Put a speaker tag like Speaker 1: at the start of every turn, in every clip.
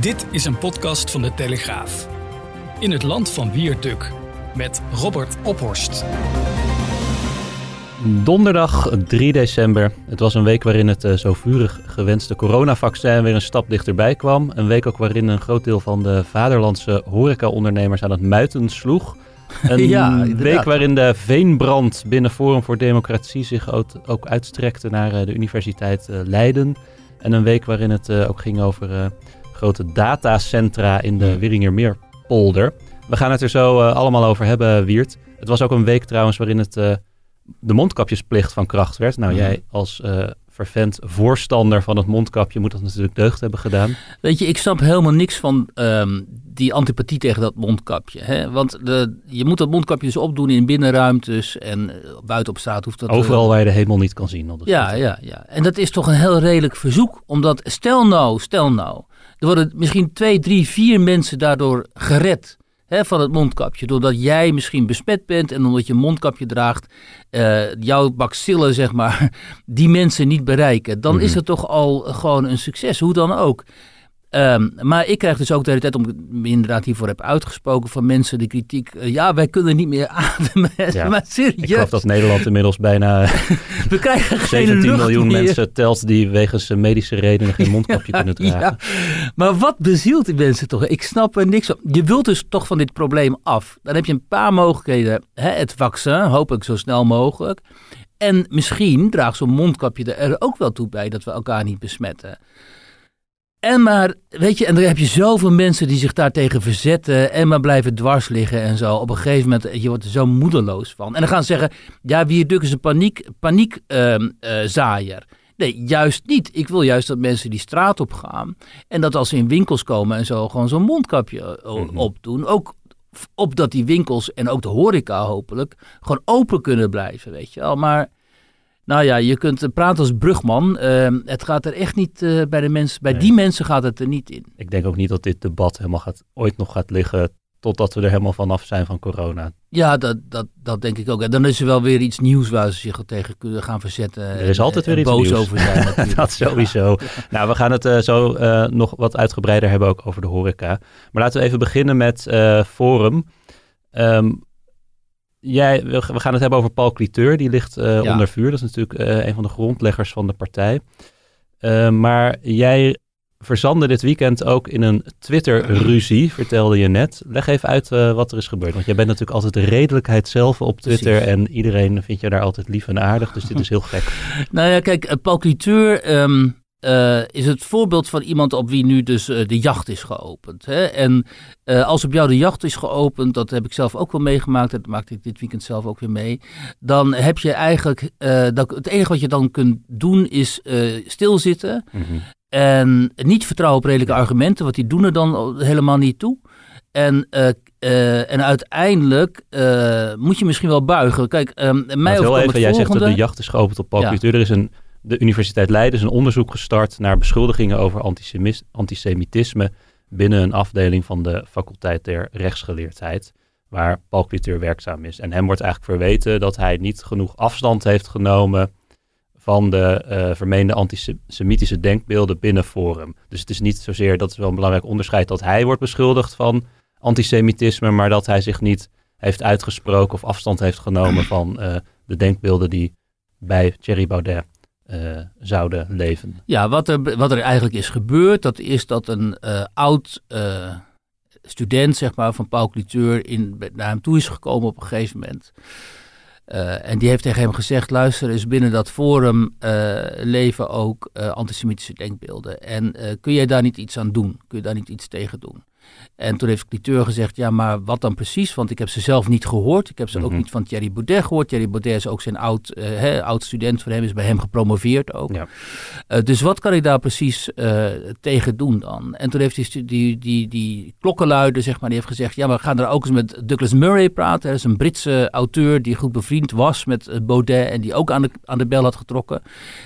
Speaker 1: Dit is een podcast van de Telegraaf. In het land van Wierduk met Robert Ophorst.
Speaker 2: Donderdag 3 december. Het was een week waarin het uh, zo vurig gewenste coronavaccin weer een stap dichterbij kwam. Een week ook waarin een groot deel van de vaderlandse horecaondernemers aan het muiten sloeg. Een
Speaker 3: Ja,
Speaker 2: week waarin de veenbrand binnen Forum voor Democratie zich ook, ook uitstrekte naar eh, de Universiteit eh, Leiden. En een week waarin het eh, ook ging over eh, grote datacentra in de Wieringermeerpolder. We gaan het er zo eh, allemaal over hebben, Wiert. Het was ook een week trouwens waarin het, eh, de mondkapjesplicht van kracht werd. Nou,
Speaker 3: Mhm.
Speaker 2: jij als eh vervent voorstander van het mondkapje moet dat natuurlijk deugd hebben gedaan.
Speaker 3: Weet je, ik snap helemaal niks van ehm, die antipathie tegen dat mondkapje. Hè? Want de, je moet dat mondkapje dus opdoen in binnenruimtes en buiten op straat hoeft dat...
Speaker 2: Overal waar je de hemel niet kan zien.
Speaker 3: Ja, ja, ja. En dat is toch een heel redelijk verzoek. Omdat, stel nou, stel nou, er worden misschien twee, drie, vier mensen daardoor gered hè, van het mondkapje. Doordat jij misschien besmet bent en omdat je een mondkapje draagt, eh, jouw bacillen, zeg maar, die mensen niet bereiken. Dan is
Speaker 2: Mhm.
Speaker 3: het toch al gewoon een succes, hoe dan ook. Ehm, maar ik krijg dus ook de hele tijd, omdat ik me inderdaad hiervoor heb uitgesproken van mensen de kritiek. eh, ja, wij kunnen niet meer ademen.
Speaker 2: Ja,
Speaker 3: maar serieus,
Speaker 2: Ik geloof dat Nederland inmiddels bijna
Speaker 3: we krijgen geen
Speaker 2: 17
Speaker 3: lucht
Speaker 2: miljoen
Speaker 3: meer.
Speaker 2: mensen telt die wegens eh, medische redenen geen mondkapje kunnen dragen.
Speaker 3: Ja, maar wat bezielt die mensen toch? Ik snap er niks van. Je wilt dus toch van dit probleem af. Dan heb je een paar mogelijkheden. Hè? Het vaccin, hoop ik zo snel mogelijk. En misschien draagt zo'n mondkapje er ook wel toe bij dat we elkaar niet besmetten. En maar, weet je, en dan heb je zoveel mensen die zich daartegen verzetten en maar blijven dwars liggen en zo. Op een gegeven moment, je wordt er zo moedeloos van. En dan gaan ze zeggen, ja, Wierduk is een paniek, paniekzaaier. Nee, juist niet. Ik wil juist dat mensen die straat op gaan. En dat als ze in winkels komen en zo gewoon zo'n mondkapje eh,
Speaker 2: Mhm.
Speaker 3: opdoen. Ook opdat die winkels en ook de horeca hopelijk gewoon open kunnen blijven, weet je wel. Maar nou ja, je kunt eh, praten als brugman. Eh, het gaat er echt niet eh, bij de mensen, bij
Speaker 2: Nee.
Speaker 3: die mensen gaat het er niet in.
Speaker 2: Ik denk ook niet dat dit debat helemaal gaat, ooit nog gaat liggen totdat we er helemaal vanaf zijn van corona.
Speaker 3: Ja, dat, dat, dat denk ik ook. En dan is er wel weer iets nieuws waar ze zich tegen kunnen gaan verzetten.
Speaker 2: Er is
Speaker 3: en-
Speaker 2: altijd weer iets
Speaker 3: boos
Speaker 2: nieuws.
Speaker 3: over zijn natuurlijk.
Speaker 2: dat sowieso. Nou, we gaan het eh, zo nog wat uitgebreider hebben ook over de horeca. Maar laten we even beginnen met Forum. Ehm, jij, we, we gaan het hebben over Paul Cliteur. Die ligt eh,
Speaker 3: Ja.
Speaker 2: onder vuur. Dat is natuurlijk eh, een van de grondleggers van de partij. Eh, maar jij verzandde dit weekend ook in een Twitter-ruzie, vertelde je net. Leg even uit wat er is gebeurd. Want jij bent natuurlijk altijd de redelijkheid zelf op Twitter.
Speaker 3: Precies.
Speaker 2: En iedereen vindt je daar altijd lief en aardig. Dus dit is heel gek.
Speaker 3: Nou ja, kijk, Paul Cliteur ehm, eh, is het voorbeeld van iemand op wie nu dus eh, de jacht is geopend. Hè? En eh, als op jou de jacht is geopend, dat heb ik zelf ook wel meegemaakt, dat maakte ik dit weekend zelf ook weer mee. Dan heb je eigenlijk, dat, het enige wat je dan kunt doen is stilzitten
Speaker 2: Mhm.
Speaker 3: en niet vertrouwen op redelijke argumenten, want die doen er dan helemaal niet toe. En, en uiteindelijk moet je misschien wel buigen. Kijk, ehm mij overkwam
Speaker 2: even,
Speaker 3: het
Speaker 2: jij zegt dat
Speaker 3: volgende.
Speaker 2: de jacht is geopend op Paul
Speaker 3: Ja.
Speaker 2: Er is een, de Universiteit Leiden is een onderzoek gestart naar beschuldigingen over antisemitisme binnen een afdeling van de faculteit der rechtsgeleerdheid, waar Paul Cliteur werkzaam is. En hem wordt eigenlijk verweten dat hij niet genoeg afstand heeft genomen van de eh, vermeende antisemitische denkbeelden binnen Forum. Dus het is niet zozeer, dat is wel een belangrijk onderscheid, dat hij wordt beschuldigd van antisemitisme, maar dat hij zich niet heeft uitgesproken of afstand heeft genomen van eh, de denkbeelden die bij Thierry Baudet eh, zouden leven.
Speaker 3: Ja, wat er, wat er eigenlijk is gebeurd, dat is dat een eh, oud eh, student, zeg maar, van Paul Cliteur in, naar hem toe is gekomen op een gegeven moment. En die heeft tegen hem gezegd, luister eens, binnen dat forum leven ook antisemitische denkbeelden. En kun jij daar niet iets aan doen? Kun je daar niet iets tegen doen? En toen heeft Cliteur gezegd, ja, maar wat dan precies? Want ik heb ze zelf niet gehoord. Ik heb ze ook
Speaker 2: Mhm.
Speaker 3: niet van Thierry Baudet gehoord. Thierry Baudet is ook zijn oud, eh, oud student van hem, is bij hem gepromoveerd ook.
Speaker 2: Ja.
Speaker 3: Eh, dus wat kan ik daar precies eh, tegen doen dan? En toen heeft die, die, die, die klokkenluider, zeg maar, die heeft gezegd... ja, maar we gaan er ook eens met Douglas Murray praten. Dat is een Britse auteur die goed bevriend was met Baudet... en die ook aan de, aan de bel had getrokken.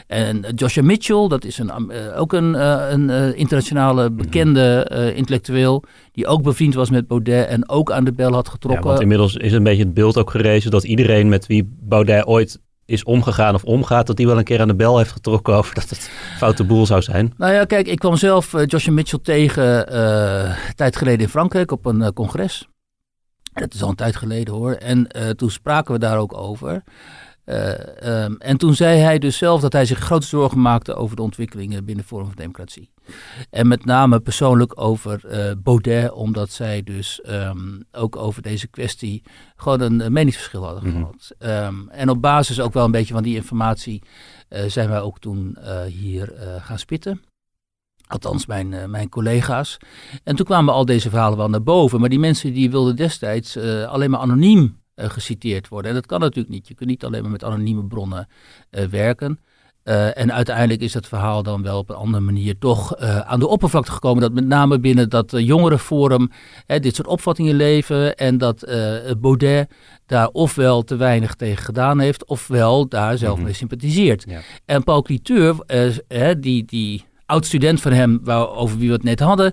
Speaker 3: En Joshua Mitchell, dat is een, ook een, een internationale bekende intellectueel... die ook bevriend was met Baudet en ook aan de bel had
Speaker 2: Ja,
Speaker 3: getrokken.
Speaker 2: want inmiddels is een beetje het beeld ook gerezen dat iedereen met wie Baudet ooit is omgegaan of omgaat, dat die wel een keer aan de bel heeft getrokken over dat het foute boel zou zijn.
Speaker 3: Nou ja, kijk, ik kwam zelf eh, Joshua Mitchell tegen een tijd geleden in Frankrijk op een eh, congres. Dat is al een tijd geleden hoor. En toen spraken we daar ook over. Eh, ehm, en toen zei hij dus zelf dat hij zich grote zorgen maakte over de ontwikkelingen binnen Forum voor Democratie. En met name persoonlijk over eh, Baudet, omdat zij dus ehm, ook over deze kwestie gewoon een eh, meningsverschil hadden
Speaker 2: Mhm.
Speaker 3: gehad. Ehm, en op basis ook wel een beetje van die informatie zijn wij ook toen hier gaan spitten. Althans, mijn, mijn collega's. En toen kwamen al deze verhalen wel naar boven. Maar die mensen die wilden destijds alleen maar anoniem geciteerd worden. En dat kan natuurlijk niet. Je kunt niet alleen maar met anonieme bronnen eh, werken. Eh, en uiteindelijk is dat verhaal dan wel op een andere manier toch eh, aan de oppervlakte gekomen. Dat met name binnen dat uh, jongerenforum hè, dit soort opvattingen leven. En dat eh, Baudet daar ofwel te weinig tegen gedaan heeft, ofwel daar zelf
Speaker 2: Mhm.
Speaker 3: mee sympathiseert.
Speaker 2: Ja.
Speaker 3: En Paul Cliteur, eh, hè, die, die oud-student van hem, waar, over wie we het net hadden,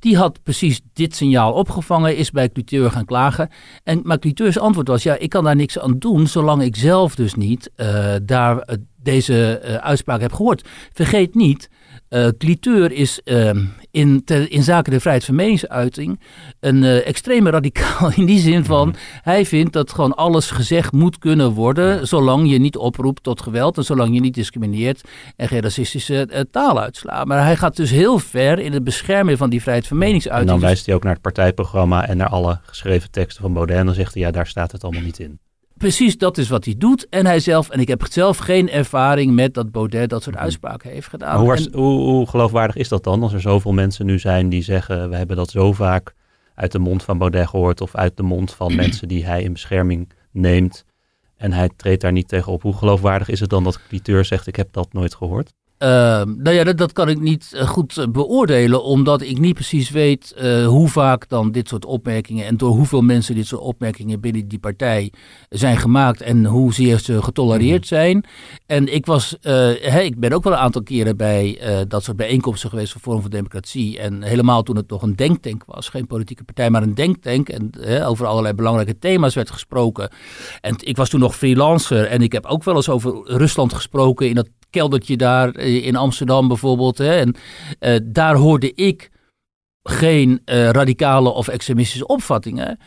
Speaker 3: die had precies dit signaal opgevangen, is bij Cliteur gaan klagen. En, maar Cliteurs antwoord was, ja, ik kan daar niks aan doen, zolang ik zelf dus niet eh, daar eh, deze eh, uitspraak heb gehoord. Vergeet niet, eh Cliteur is ehm, in, te- in zaken de vrijheid van meningsuiting een eh, extreme radicaal in die zin van,
Speaker 2: Mhm.
Speaker 3: hij vindt dat gewoon alles gezegd moet kunnen worden, zolang je niet oproept tot geweld en zolang je niet discrimineert en geen racistische eh, taal uitslaat. Maar hij gaat dus heel ver in het beschermen van die vrijheid van
Speaker 2: En
Speaker 3: meningsuiting.
Speaker 2: dan
Speaker 3: Dus-
Speaker 2: wijst hij ook naar het partijprogramma en naar alle geschreven teksten van Baudet. En dan zegt hij, ja, daar staat het allemaal niet in.
Speaker 3: Precies, dat is wat hij doet. En hij zelf, en ik heb zelf geen ervaring met dat Baudet dat soort
Speaker 2: Mhm.
Speaker 3: uitspraken heeft gedaan.
Speaker 2: Hoe,
Speaker 3: En-
Speaker 2: hoe, hoe geloofwaardig is dat dan als er zoveel mensen nu zijn die zeggen, we hebben dat zo vaak uit de mond van Baudet gehoord of uit de mond van mensen die hij in bescherming neemt en hij treedt daar niet tegen op. Hoe geloofwaardig is het dan dat Cliteur zegt, ik heb dat nooit gehoord?
Speaker 3: Ehm, nou ja, dat, dat kan ik niet eh, goed eh, beoordelen, omdat ik niet precies weet eh, hoe vaak dan dit soort opmerkingen en door hoeveel mensen dit soort opmerkingen binnen die partij zijn gemaakt en hoezeer ze getolereerd zijn. En ik was, ik ben ook wel een aantal keren bij dat soort bijeenkomsten geweest van Forum voor Democratie. En helemaal toen het nog een denktank was, geen politieke partij, maar een denktank. En over allerlei belangrijke thema's werd gesproken. En ik was toen nog freelancer en ik heb ook wel eens over Rusland gesproken in dat keldertje daar eh, in Amsterdam bijvoorbeeld. Hè. En eh, daar hoorde ik geen eh, radicale of extremistische opvattingen.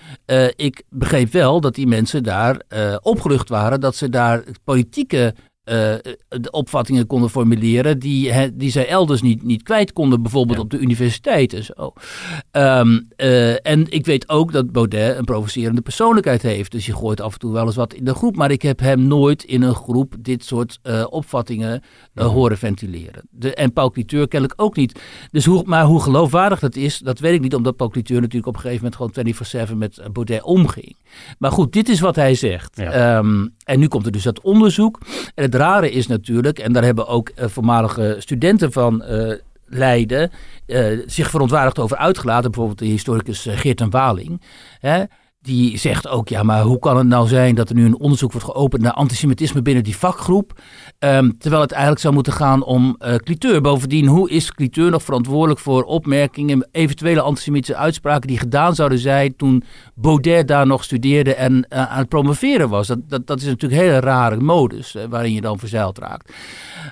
Speaker 3: Ik begreep wel dat die mensen daar eh, opgelucht waren, dat ze daar politieke eh, de opvattingen konden formuleren die, die zij elders niet, niet kwijt konden, bijvoorbeeld
Speaker 2: Ja.
Speaker 3: op de universiteit en zo. Ehm, eh, en ik weet ook dat Baudet een provocerende persoonlijkheid heeft. Dus je gooit af en toe wel eens wat in de groep. Maar ik heb hem nooit in een groep dit soort eh, opvattingen horen ventileren. De, en Paul Cliteur kennelijk ook niet. Dus hoe, maar hoe geloofwaardig dat is, dat weet ik niet. Omdat Paul Cliteur natuurlijk op een gegeven moment gewoon 24-7 met Baudet omging. Maar goed, dit is wat hij zegt.
Speaker 2: Ja.
Speaker 3: Ehm, en nu komt er dus dat onderzoek. En het rare is natuurlijk, en daar hebben ook eh, voormalige studenten van eh, Leiden eh, zich verontwaardigd over uitgelaten. Bijvoorbeeld de historicus Geert en Waling. Hè, die zegt ook, ja, maar hoe kan het nou zijn dat er nu een onderzoek wordt geopend naar antisemitisme binnen die vakgroep? Ehm, terwijl het eigenlijk zou moeten gaan om eh Cliteur. Bovendien, hoe is Cliteur nog verantwoordelijk voor opmerkingen, eventuele antisemitische uitspraken die gedaan zouden zijn toen Baudet daar nog studeerde en eh, aan het promoveren was? Dat, dat, dat is natuurlijk een hele rare modus eh, waarin je dan verzeild raakt.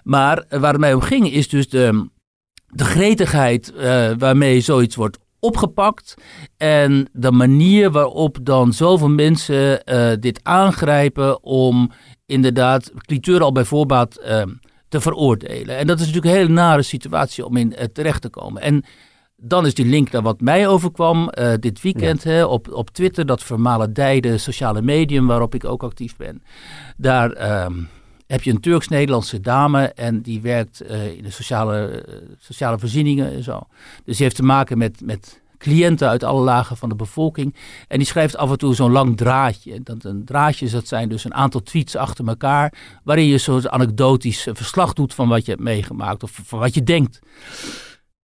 Speaker 3: Maar waar het mij om ging is dus de, de gretigheid waarmee zoiets wordt opgepakt en de manier waarop dan zoveel mensen eh, dit aangrijpen om inderdaad Cliteur al bij voorbaat eh, te veroordelen. En dat is natuurlijk een hele nare situatie om in eh, terecht te komen. En dan is die link naar wat mij overkwam dit weekend hè, op, op Twitter, dat vermalendijde sociale medium waarop ik ook actief ben. Daar ehm, heb je een Turks-Nederlandse dame en die werkt eh, in de sociale, eh, sociale voorzieningen en zo. Dus die heeft te maken met, met cliënten uit alle lagen van de bevolking. En die schrijft af en toe zo'n lang draadje. Dat een draadjes, dat zijn dus een aantal tweets achter elkaar, waarin je zo'n anekdotisch verslag doet van wat je hebt meegemaakt of van wat je denkt.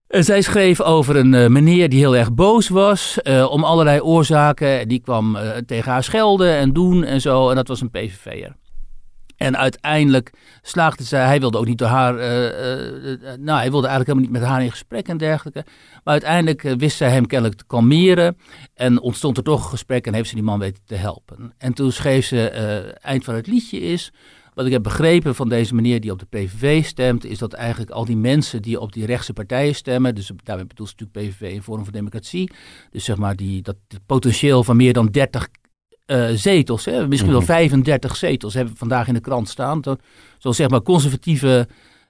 Speaker 3: En zij schreef over een uh, meneer die heel erg boos was om allerlei oorzaken. Die kwam tegen haar schelden en doen en zo. En dat was een PVV'er. En uiteindelijk slaagde zij, hij wilde ook niet door haar, nou hij wilde eigenlijk helemaal niet met haar in gesprek en dergelijke. Maar uiteindelijk wist zij hem kennelijk te kalmeren en ontstond er toch een gesprek en heeft ze die man weten te helpen. En toen schreef ze, eind van het liedje is, wat ik heb begrepen van deze meneer die op de PVV stemt, is dat eigenlijk al die mensen die op die rechtse partijen stemmen, dus daarmee bedoelt ze natuurlijk PVV in Forum voor Democratie, dus zeg maar die, dat potentieel van meer dan 30 uh, zetels, hè, misschien wel 35 mhm. zetels hebben we vandaag in de krant staan, zoals zeg maar conservatieve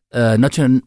Speaker 3: uh,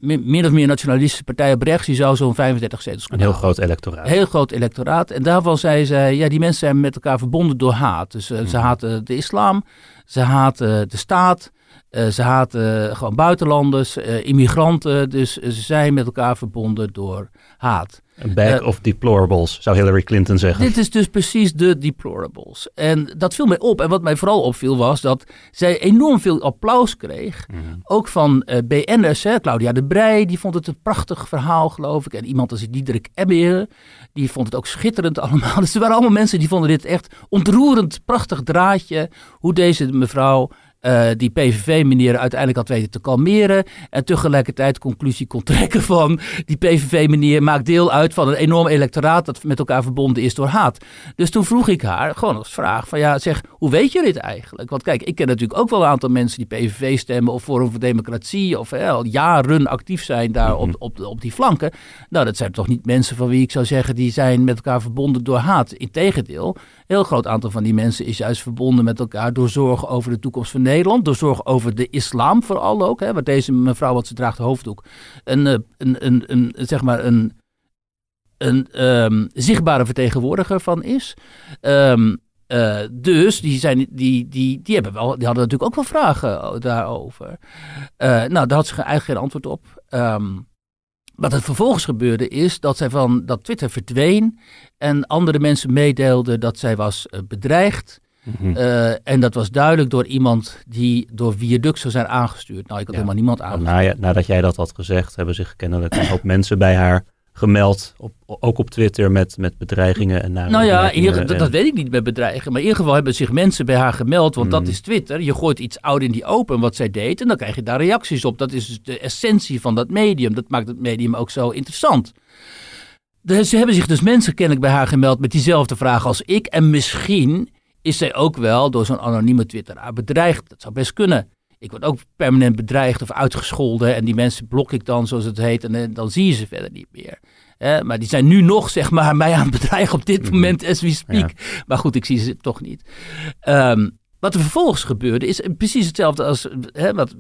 Speaker 3: min of meer nationalistische partij op rechts, die zou zo'n 35 zetels
Speaker 2: kunnen Een heel groot electoraat.
Speaker 3: Heel groot electoraat. En daarvan zei zij, ja, die mensen zijn met elkaar verbonden door haat. Dus uh, ze mhm. haten de islam, ze haten de staat, uh, ze haten gewoon buitenlanders, immigranten. Dus ze zijn met elkaar verbonden door haat.
Speaker 2: Een bag of deplorables, zou Hillary Clinton zeggen.
Speaker 3: Dit is dus precies de deplorables. En dat viel mij op. En wat mij vooral opviel was dat zij enorm veel applaus kreeg. Mhm. Ook van uh, BN'ers. Hè. Claudia de Brij, die vond het een prachtig verhaal, geloof ik. En iemand als Diederik Ebbeer, die vond het ook schitterend allemaal. Dus er waren allemaal mensen die vonden dit echt ontroerend, prachtig draadje. Hoe deze mevrouw uh, die PVV-meneer uiteindelijk had weten te kalmeren. En tegelijkertijd conclusie kon trekken van die PVV-meneer maakt deel uit van een enorm electoraat dat met elkaar verbonden is door haat. Dus toen vroeg ik haar gewoon als vraag van ja zeg, hoe weet je dit eigenlijk? Want kijk, ik ken natuurlijk ook wel een aantal mensen die PVV stemmen of Forum voor Democratie of al jaren actief zijn daar op, op, op die flanken. Nou, dat zijn toch niet mensen van wie ik zou zeggen die zijn met elkaar verbonden door haat. Integendeel, heel groot aantal van die mensen is juist verbonden met elkaar door zorgen over de toekomst van Nederland. Door zorgen over de islam vooral ook. Hè, waar deze mevrouw, wat ze draagt, hoofddoek. Een, eh, een, een, een, zeg maar een, een um, zichtbare vertegenwoordiger van is. Um, uh, dus die, zijn, die, die, die, hebben wel, die hadden natuurlijk ook wel vragen daarover. Uh, nou, daar had ze eigenlijk geen antwoord op. Um, wat er vervolgens gebeurde is dat zij van dat Twitter verdween en andere mensen meedeelden dat zij was bedreigd. Mm en dat was duidelijk door iemand die door Viaduct zou zijn aangestuurd. Nou, ik had helemaal niemand
Speaker 2: aangestuurd. Na, nadat jij dat had gezegd, hebben zich kennelijk een hoop mensen bij haar gemeld, op, ook op Twitter met, met bedreigingen en
Speaker 3: Nou ja, hier, dat, dat, weet ik niet met bedreigen. Maar in ieder geval hebben zich mensen bij haar gemeld, want dat mm. is Twitter. Je gooit iets oud in die open wat zij deed en dan krijg je daar reacties op. Dat is dus de essentie van dat medium. Dat maakt het medium ook zo interessant. Dus ze hebben zich dus mensen kennelijk bij haar gemeld met diezelfde vraag als ik. En misschien is zij ook wel door zo'n anonieme twitteraar bedreigd. Dat zou best kunnen. Ik word ook permanent bedreigd of uitgescholden. En die mensen blok ik dan, zoals het heet. En, eh, dan zie je ze verder niet meer. maar die zijn nu nog, zeg maar, mij aan het bedreigen op dit mhm. moment as we speak. Maar goed, ik zie ze toch niet. Um, wat er vervolgens gebeurde is precies hetzelfde als hè, wat,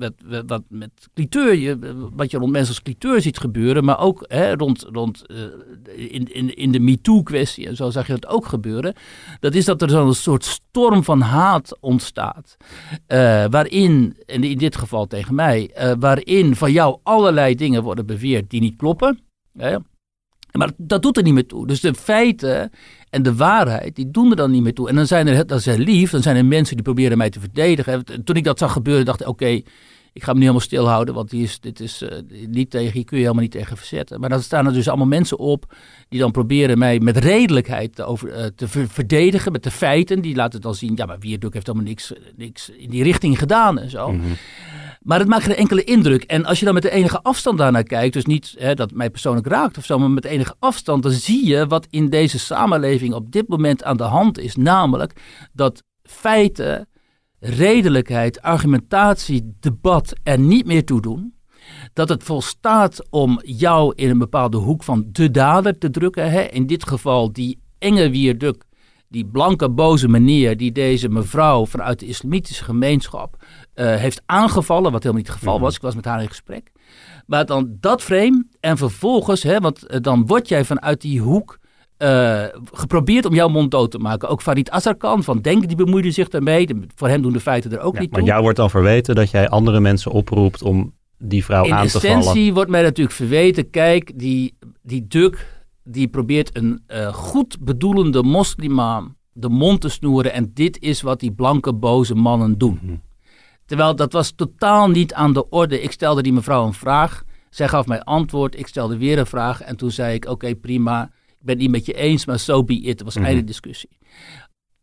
Speaker 3: wat, met cliteur, je, wat je rond mensen als cliteur ziet gebeuren, maar ook hè, rond, rond uh, in, in, in de MeToo-kwestie en zo zag je dat ook gebeuren. Dat is dat er zo'n soort storm van haat ontstaat, uh, waarin, en in dit geval tegen mij, uh, waarin van jou allerlei dingen worden beweerd die niet kloppen. Hè, maar dat doet er niet meer toe. Dus de feiten en de waarheid, die doen er dan niet meer toe. En dan zijn er, dat is lief, dan zijn er mensen die proberen mij te verdedigen. Toen ik dat zag gebeuren, dacht ik, oké, ik ga me niet helemaal stilhouden, want die is, dit is uh, niet tegen, hier kun je helemaal niet tegen verzetten. Maar dan staan er dus allemaal mensen op die dan proberen mij met redelijkheid te, over, uh, te verdedigen, met de feiten. Die laten dan zien, ja, maar Wierduk heeft helemaal niks, niks in die richting gedaan en zo. Mm maar het maakt geen enkele indruk. En als je dan met de enige afstand daarnaar kijkt, dus niet hè, dat mij persoonlijk raakt of zo, maar met enige afstand, dan zie je wat in deze samenleving op dit moment aan de hand is. Namelijk dat feiten, redelijkheid, argumentatie, debat er niet meer toe doen. Dat het volstaat om jou in een bepaalde hoek van de dader te drukken. Hè? In dit geval die enge wierduk die blanke boze meneer die deze mevrouw vanuit de islamitische gemeenschap uh, heeft aangevallen, wat helemaal niet het geval mhm. was. Ik was met haar in gesprek. Maar dan dat frame en vervolgens, hè, want uh, dan word jij vanuit die hoek uh, geprobeerd om jouw mond dood te maken. Ook Farid Azarkan van Denk, die bemoeide zich daarmee. voor hem doen de feiten er ook niet
Speaker 2: maar toe. Maar jou wordt dan verweten dat jij andere mensen oproept om die vrouw aan te vallen.
Speaker 3: In essentie wordt mij natuurlijk verweten, kijk, die, die Duk die probeert een uh, goed bedoelende moslimmaan de mond te snoeren. En dit is wat die blanke boze mannen doen.
Speaker 2: Mhm.
Speaker 3: Terwijl dat was totaal niet aan de orde. Ik stelde die mevrouw een vraag. Zij gaf mij antwoord. Ik stelde weer een vraag. En toen zei ik: Oké, prima. Ik ben het niet met je eens, maar so be it. Het was
Speaker 2: Mhm.
Speaker 3: einde discussie.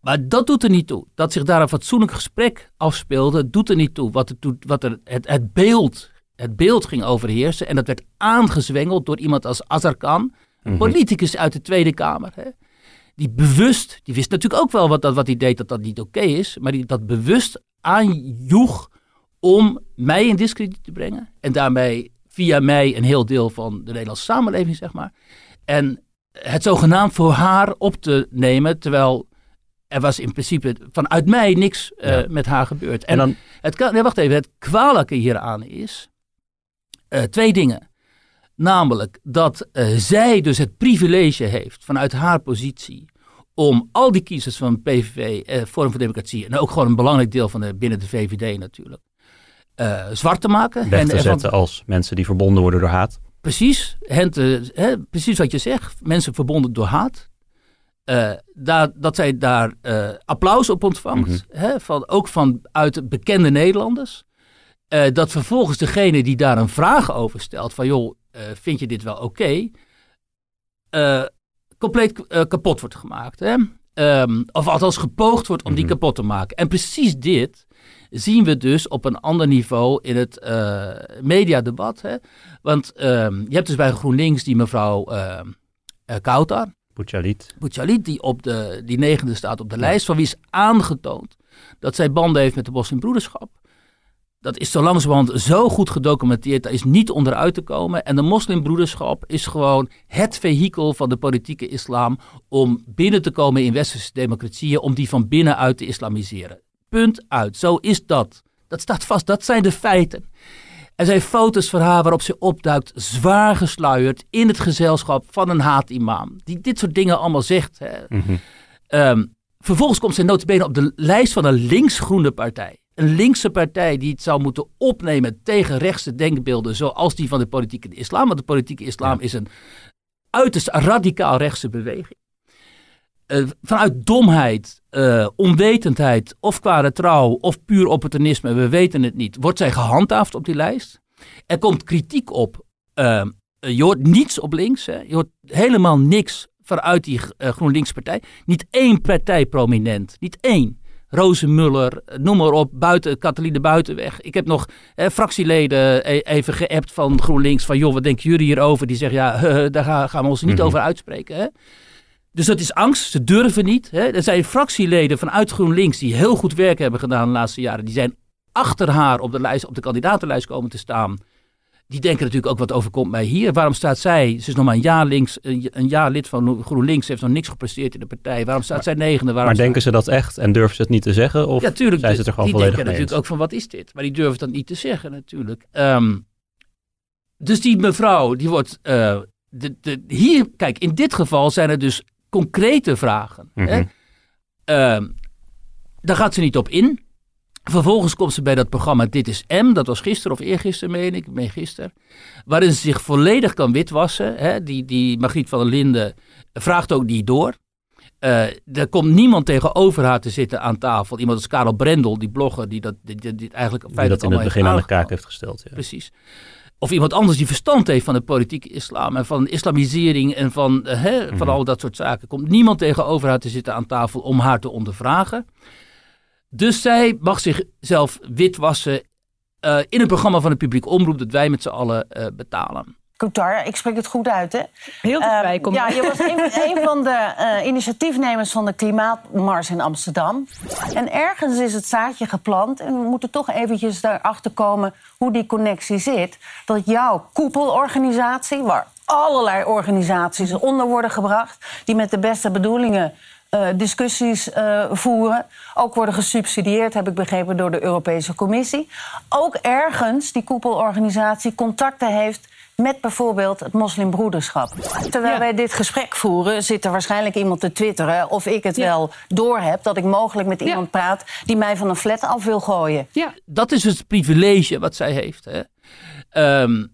Speaker 3: Maar dat doet er niet toe. Dat zich daar een fatsoenlijk gesprek afspeelde, doet er niet toe. Wat, het, wat er, het, het, beeld, het beeld ging overheersen. En dat werd aangezwengeld door iemand als Azarkan, een
Speaker 2: Mhm.
Speaker 3: politicus uit de Tweede Kamer. Hè? Die bewust, die wist natuurlijk ook wel wat, dat, wat hij deed, dat dat niet oké is. Maar die dat bewust aanjoeg om mij in discrediet te brengen. En daarmee via mij een heel deel van de Nederlandse samenleving, zeg maar. En het zogenaamd voor haar op te nemen, terwijl er was in principe vanuit mij niks eh, met haar gebeurd. En,
Speaker 2: En dan,
Speaker 3: het, nee, wacht even, het kwalijke hieraan is eh, twee dingen. Namelijk dat eh, zij dus het privilege heeft vanuit haar positie om al die kiezers van PVV, eh, Forum voor Democratie en ook gewoon een belangrijk deel van de, binnen de VVD natuurlijk, eh, zwart te maken.
Speaker 2: weg
Speaker 3: En
Speaker 2: te
Speaker 3: ervan-
Speaker 2: zetten als mensen die verbonden worden door haat.
Speaker 3: Precies, hen te- hè, precies wat je zegt. Mensen verbonden door haat. Eh, daar, dat zij daar applaus op ontvangt. hè, van, ook vanuit bekende Nederlanders. Dat vervolgens degene die daar een vraag over stelt. Van joh, vind je dit wel oké? eh, compleet eh, kapot wordt gemaakt. Hè? Ehm, of althans gepoogd wordt om die
Speaker 2: Mhm.
Speaker 3: kapot te maken. En precies dit zien we dus op een ander niveau in het eh, mediadebat. Hè? Want ehm, je hebt dus bij GroenLinks die mevrouw eh, Kautar,
Speaker 2: Bouchalit.
Speaker 3: Bouchalit, die op de die negende staat op de lijst, van wie is aangetoond dat zij banden heeft met de moslimbroederschap. Dat is zo langzamerhand zo goed gedocumenteerd, daar is niet onderuit te komen. En de moslimbroederschap is gewoon het vehikel van de politieke islam om binnen te komen in westerse democratieën, om die van binnenuit te islamiseren. Punt uit. Zo is dat. Dat staat vast. Dat zijn de feiten. Er zijn foto's van haar waarop ze opduikt, zwaar gesluierd, in het gezelschap van een haatimam. Die dit soort dingen allemaal zegt. Hè.
Speaker 2: Mhm.
Speaker 3: Ehm, vervolgens komt ze notabene op de lijst van een linksgroene partij. Een linkse partij die het zou moeten opnemen tegen rechtse denkbeelden zoals die van de politieke islam. Want de politieke islam
Speaker 2: Ja.
Speaker 3: is een uiterst radicaal rechtse beweging. Eh, vanuit domheid, eh, onwetendheid of kwade trouw of puur opportunisme, we weten het niet, wordt zij gehandhaafd op die lijst. Er komt kritiek op. eh, je hoort niets op links. Hè. Je hoort helemaal niks vanuit die GroenLinks-partij. Niet één partij prominent. Niet één. Rozenmuller, noem maar op, buiten, Buitenweg. Ik heb nog eh, fractieleden e- even geappt van GroenLinks. Van joh, wat denken jullie hierover? Die zeggen ja, eh, daar gaan, gaan we ons niet
Speaker 2: Mhm.
Speaker 3: over uitspreken. Hè? Dus dat is angst. Ze durven niet. Hè? Er zijn fractieleden vanuit GroenLinks die heel goed werk hebben gedaan de laatste jaren. Die zijn achter haar op de, lijst, op de kandidatenlijst komen te staan. Die denken natuurlijk ook wat overkomt mij hier. Waarom staat zij? Ze is nog maar een jaar, links, een, jaar lid van GroenLinks. Heeft nog niks gepresteerd in de partij. Waarom staat zij negende? Waarom
Speaker 2: Maar denken ze dat echt en durven ze het niet te zeggen? Of
Speaker 3: ja, tuurlijk.
Speaker 2: zijn ze het er gewoon
Speaker 3: die
Speaker 2: volledig
Speaker 3: denken natuurlijk ook van wat is dit? Maar die durven dan niet te zeggen natuurlijk. Ehm, dus die mevrouw, die wordt... eh, de, de, hier, kijk, in dit geval zijn er dus concrete vragen. hè?
Speaker 2: Mhm.
Speaker 3: Ehm, daar gaat ze niet op in. Vervolgens komt ze bij dat programma Dit is M. Dat was gisteren of eergisteren, meen ik. Meen gisteren. Waarin ze zich volledig kan witwassen. Hè? Die, die Margriet van der Linden vraagt ook niet door. Eh, er komt niemand tegenover haar te zitten aan tafel. Iemand als Karel Brendel, die blogger, die dat die, die, die eigenlijk
Speaker 2: Die
Speaker 3: feitelijk
Speaker 2: dat in het begin aan de kaak heeft gesteld. Ja.
Speaker 3: Precies. Of iemand anders die verstand heeft van de politieke islam en van islamisering en van, eh, hè, van
Speaker 2: Mhm.
Speaker 3: al dat soort zaken. Komt niemand tegenover haar te zitten aan tafel om haar te ondervragen. Dus zij mag zichzelf witwassen eh, in een programma van de publiek omroep dat wij met z'n allen eh, betalen.
Speaker 4: Qatar, ik spreek het goed uit, hè?
Speaker 5: Heel dichtbij
Speaker 4: Ehm,
Speaker 5: kom
Speaker 4: Ja, je was een, een van de eh, initiatiefnemers van de Klimaatmars in Amsterdam. En ergens is het zaadje geplant. En we moeten toch eventjes erachter komen hoe die connectie zit. Dat jouw koepelorganisatie, waar allerlei organisaties onder worden gebracht... die met de beste bedoelingen eh, discussies eh, voeren. Ook worden gesubsidieerd, heb ik begrepen, door de Europese Commissie. Ook ergens die koepelorganisatie contacten heeft met bijvoorbeeld het moslimbroederschap. Terwijl
Speaker 5: Ja.
Speaker 4: wij dit gesprek voeren, zit er waarschijnlijk iemand te twitteren... of ik het
Speaker 5: Ja.
Speaker 4: wel doorheb dat ik mogelijk met
Speaker 5: Ja.
Speaker 4: iemand praat... die mij van een flat af wil gooien.
Speaker 5: Ja,
Speaker 3: Dat is het privilege wat zij heeft. Hè. Ehm,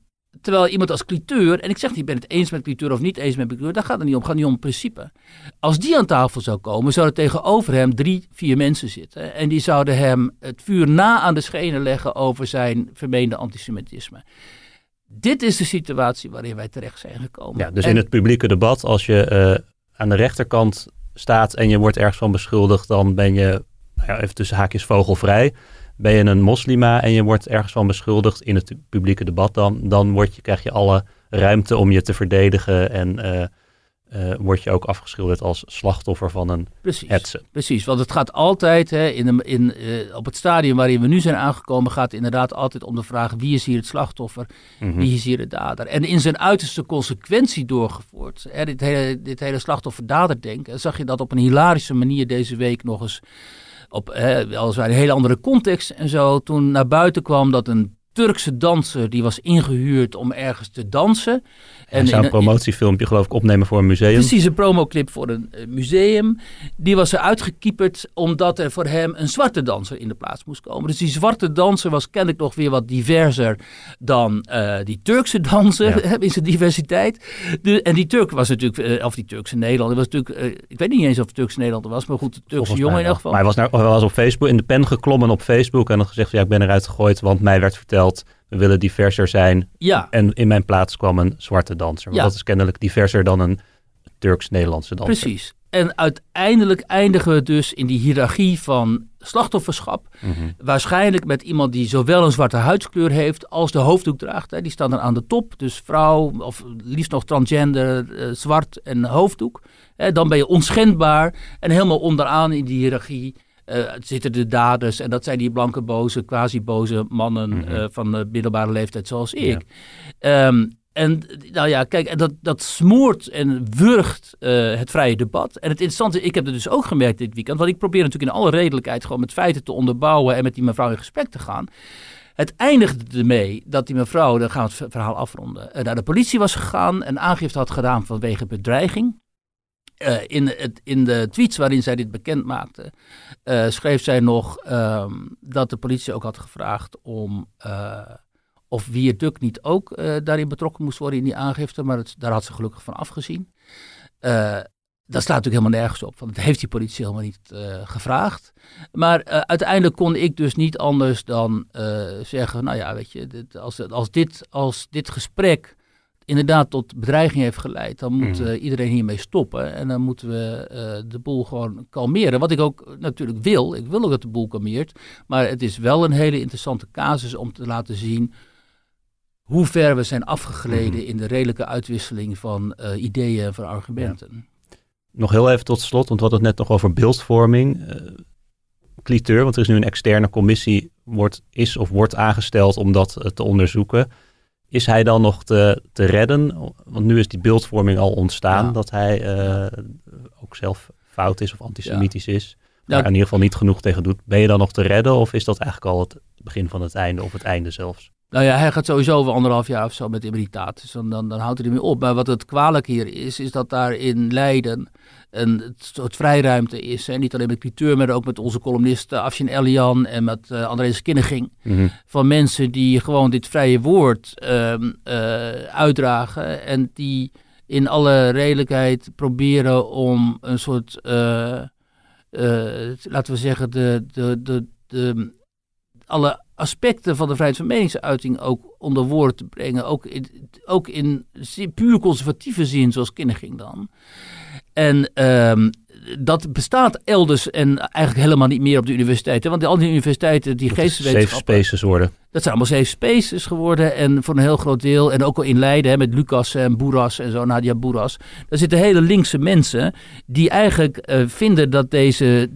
Speaker 3: terwijl iemand als cliteur, en ik zeg niet, ik ben het eens met cliteur of niet eens met cliteur, daar gaat het niet om, het gaat niet om principe. Als die aan tafel zou komen, zouden tegenover hem drie, vier mensen zitten. En die zouden hem het vuur na aan de schenen leggen over zijn vermeende antisemitisme. Dit is de situatie waarin wij terecht zijn gekomen.
Speaker 2: Ja, dus
Speaker 3: En-
Speaker 2: in het publieke debat, als je eh, aan de rechterkant staat en je wordt ergens van beschuldigd, dan ben je, nou ja, even tussen haakjes, vogelvrij. Ben je een moslima en je wordt ergens van beschuldigd in het publieke debat, dan, dan word je, krijg je alle ruimte om je te verdedigen en eh, word je ook afgeschilderd als slachtoffer van een
Speaker 3: Precies.
Speaker 2: hetze.
Speaker 3: Precies, want het gaat altijd, hè, in de, in, eh, op het stadium waarin we nu zijn aangekomen, gaat het inderdaad altijd om de vraag wie is hier het slachtoffer,
Speaker 2: Mhm.
Speaker 3: wie is hier de dader. En in zijn uiterste consequentie doorgevoerd, hè, dit hele, dit hele slachtoffer-dader-denken, zag je dat op een hilarische manier deze week nog eens, op hè, weliswaar een hele andere context en zo, toen naar buiten kwam dat een Turkse danser die was ingehuurd om ergens te dansen.
Speaker 2: En zou een promotiefilmpje geloof ik opnemen voor een museum.
Speaker 3: Precies, een promoclip voor een eh, museum. Die was er uitgekieperd omdat er voor hem een zwarte danser in de plaats moest komen. Dus die zwarte danser was kennelijk nog weer wat diverser dan eh, die Turkse danser
Speaker 2: Ja.
Speaker 3: in zijn diversiteit. De, en die Turk was natuurlijk, eh, of die Turkse Nederlander, was natuurlijk, ik weet niet eens of het Turkse Nederlander was, maar goed, de Turkse
Speaker 2: Volgens
Speaker 3: jongen in elk geval.
Speaker 2: Maar hij was, naar, hij was op Facebook in de pen geklommen op Facebook en had gezegd: ja, ik ben eruit gegooid, want mij werd verteld we willen diverser zijn.
Speaker 3: Ja,
Speaker 2: En in mijn plaats kwam een zwarte danser. Want
Speaker 3: Ja.
Speaker 2: dat is kennelijk diverser dan een Turks-Nederlandse danser.
Speaker 3: precies. En uiteindelijk eindigen we dus in die hiërarchie van slachtofferschap.
Speaker 2: Mhm.
Speaker 3: Waarschijnlijk met iemand die zowel een zwarte huidskleur heeft als de hoofddoek draagt. Hè. Die staan dan aan de top. Dus vrouw of liefst nog transgender, eh, zwart en hoofddoek. Hè, dan ben je onschendbaar. En helemaal onderaan in die hiërarchie eh, zitten de daders. En dat zijn die blanke, boze, quasi-boze mannen
Speaker 2: Mhm.
Speaker 3: eh, van de middelbare leeftijd zoals ik. Ehm, en nou ja, kijk, dat, dat smoort en wurgt eh, het vrije debat. En het interessante, ik heb het dus ook gemerkt dit weekend, want ik probeer natuurlijk in alle redelijkheid gewoon met feiten te onderbouwen en met die mevrouw in gesprek te gaan. Het eindigde ermee dat die mevrouw, dan gaan we het verhaal afronden, naar de politie was gegaan en aangifte had gedaan vanwege bedreiging. Eh, in, het, in de tweets waarin zij dit bekend maakte, eh, schreef zij nog ehm, dat de politie ook had gevraagd om eh, of Wierduk niet ook daarin betrokken moest worden in die aangifte, maar daar had ze gelukkig van afgezien. Dat staat natuurlijk helemaal nergens op, want dat heeft die politie helemaal niet gevraagd. Maar uiteindelijk kon ik dus niet anders dan zeggen, nou ja, weet je, als, als, dit, als dit gesprek inderdaad tot bedreiging heeft geleid, dan moet
Speaker 2: Mhm.
Speaker 3: eh, iedereen hiermee stoppen. En dan moeten we eh, de boel gewoon kalmeren. Wat ik ook natuurlijk wil, ik wil ook dat de boel kalmeert. Maar het is wel een hele interessante casus om te laten zien hoe ver we zijn afgegleden
Speaker 2: Mhm.
Speaker 3: in de redelijke uitwisseling van eh, ideeën en van argumenten.
Speaker 2: Nog heel even tot slot, want we hadden het net nog over beeldvorming. cliteur, want er is nu een externe commissie, wordt, is of wordt aangesteld om dat te onderzoeken. Is hij dan nog te, te redden? Want nu is die beeldvorming al ontstaan,
Speaker 3: Ja.
Speaker 2: dat hij eh, ook zelf fout is of antisemitisch is.
Speaker 3: Ja.
Speaker 2: Daar in ieder geval niet genoeg tegen doet. Ben je dan nog te redden of is dat eigenlijk al het begin van het einde of het einde zelfs?
Speaker 3: Nou ja, hij gaat sowieso over anderhalf jaar of zo met immuniteit. Dus dan, dan, dan houdt hij ermee op. Maar wat het kwalijk hier is, is dat daar in Leiden een soort vrijruimte is. En niet alleen met Cliteur, maar ook met onze columnisten Afshin Elian en met uh, Andreas Kinneging.
Speaker 2: Mhm.
Speaker 3: Van mensen die gewoon dit vrije woord ehm, eh, uitdragen. En die in alle redelijkheid proberen om een soort, eh, eh, laten we zeggen, de, de, de, de, alle aspecten van de vrijheid van meningsuiting ook onder woorden te brengen. Ook in, ook in puur conservatieve zin, zoals Kinneging dan. En um, dat bestaat elders en eigenlijk helemaal niet meer op de universiteiten. Want al die universiteiten, die geesteswetenschappen...
Speaker 2: Safe spaces worden.
Speaker 3: Dat zijn allemaal safe spaces geworden. En voor een heel groot deel, en ook al in Leiden hè, met Lucas en Boeras en zo, Nadia Boeras. Daar zitten hele linkse mensen die eigenlijk uh, vinden dat deze,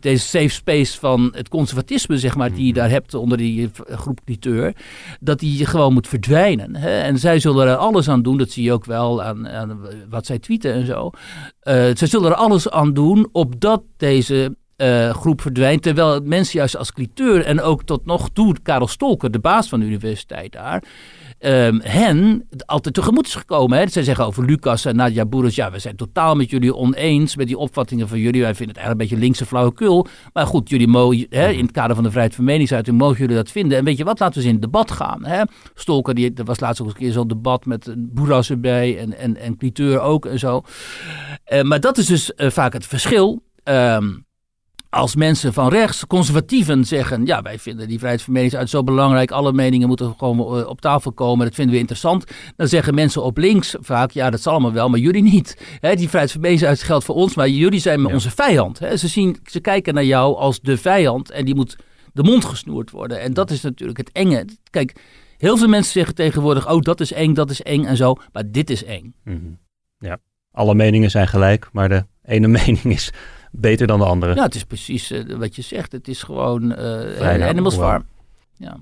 Speaker 3: deze safe space van het conservatisme, zeg maar, die je daar hebt onder die groep cliteur, dat die gewoon moet verdwijnen. Hè? En zij zullen er alles aan doen, dat zie je ook wel aan, aan wat zij tweeten en zo. Uh, zij zullen er alles aan doen opdat deze eh, groep verdwijnt. Terwijl mensen juist als cliteur en ook tot nog toe Karel Stolker, de baas van de universiteit daar, ehm, hen altijd tegemoet is gekomen. Hè. Zij zeggen over Lucas en Nadia Boeres, ja, we zijn totaal met jullie oneens met die opvattingen van jullie. Wij vinden het eigenlijk een beetje linkse flauwekul. Maar goed, jullie mogen, hè, in het kader van de vrijheid van meningsuiting, mogen jullie dat vinden. En weet je wat, laten we eens in het debat gaan. Hè. Stolker, die, er was laatst ook een keer zo'n debat met Boeras erbij en, en, en cliteur ook en zo. Uh, maar dat is dus uh, vaak het verschil. Um, als mensen van rechts, conservatieven, zeggen: Ja, wij vinden die vrijheid van meningsuiting zo belangrijk. Alle meningen moeten gewoon op tafel komen. Dat vinden we interessant. Dan zeggen mensen op links vaak: Ja, dat zal allemaal wel, maar jullie niet. He, die vrijheid van meningsuiting geldt voor ons, maar jullie zijn ja. onze vijand. He, ze, zien, ze kijken naar jou als de vijand en die moet de mond gesnoerd worden. En dat is natuurlijk het enge. Kijk, heel veel mensen zeggen tegenwoordig: Oh, dat is eng, dat is eng en zo. Maar dit is eng.
Speaker 2: Mm -hmm. Ja, alle meningen zijn gelijk, maar de ene mening is beter dan de andere.
Speaker 3: Ja, het is precies uh, wat je zegt. Het is gewoon uh, Animals Farm. Ja.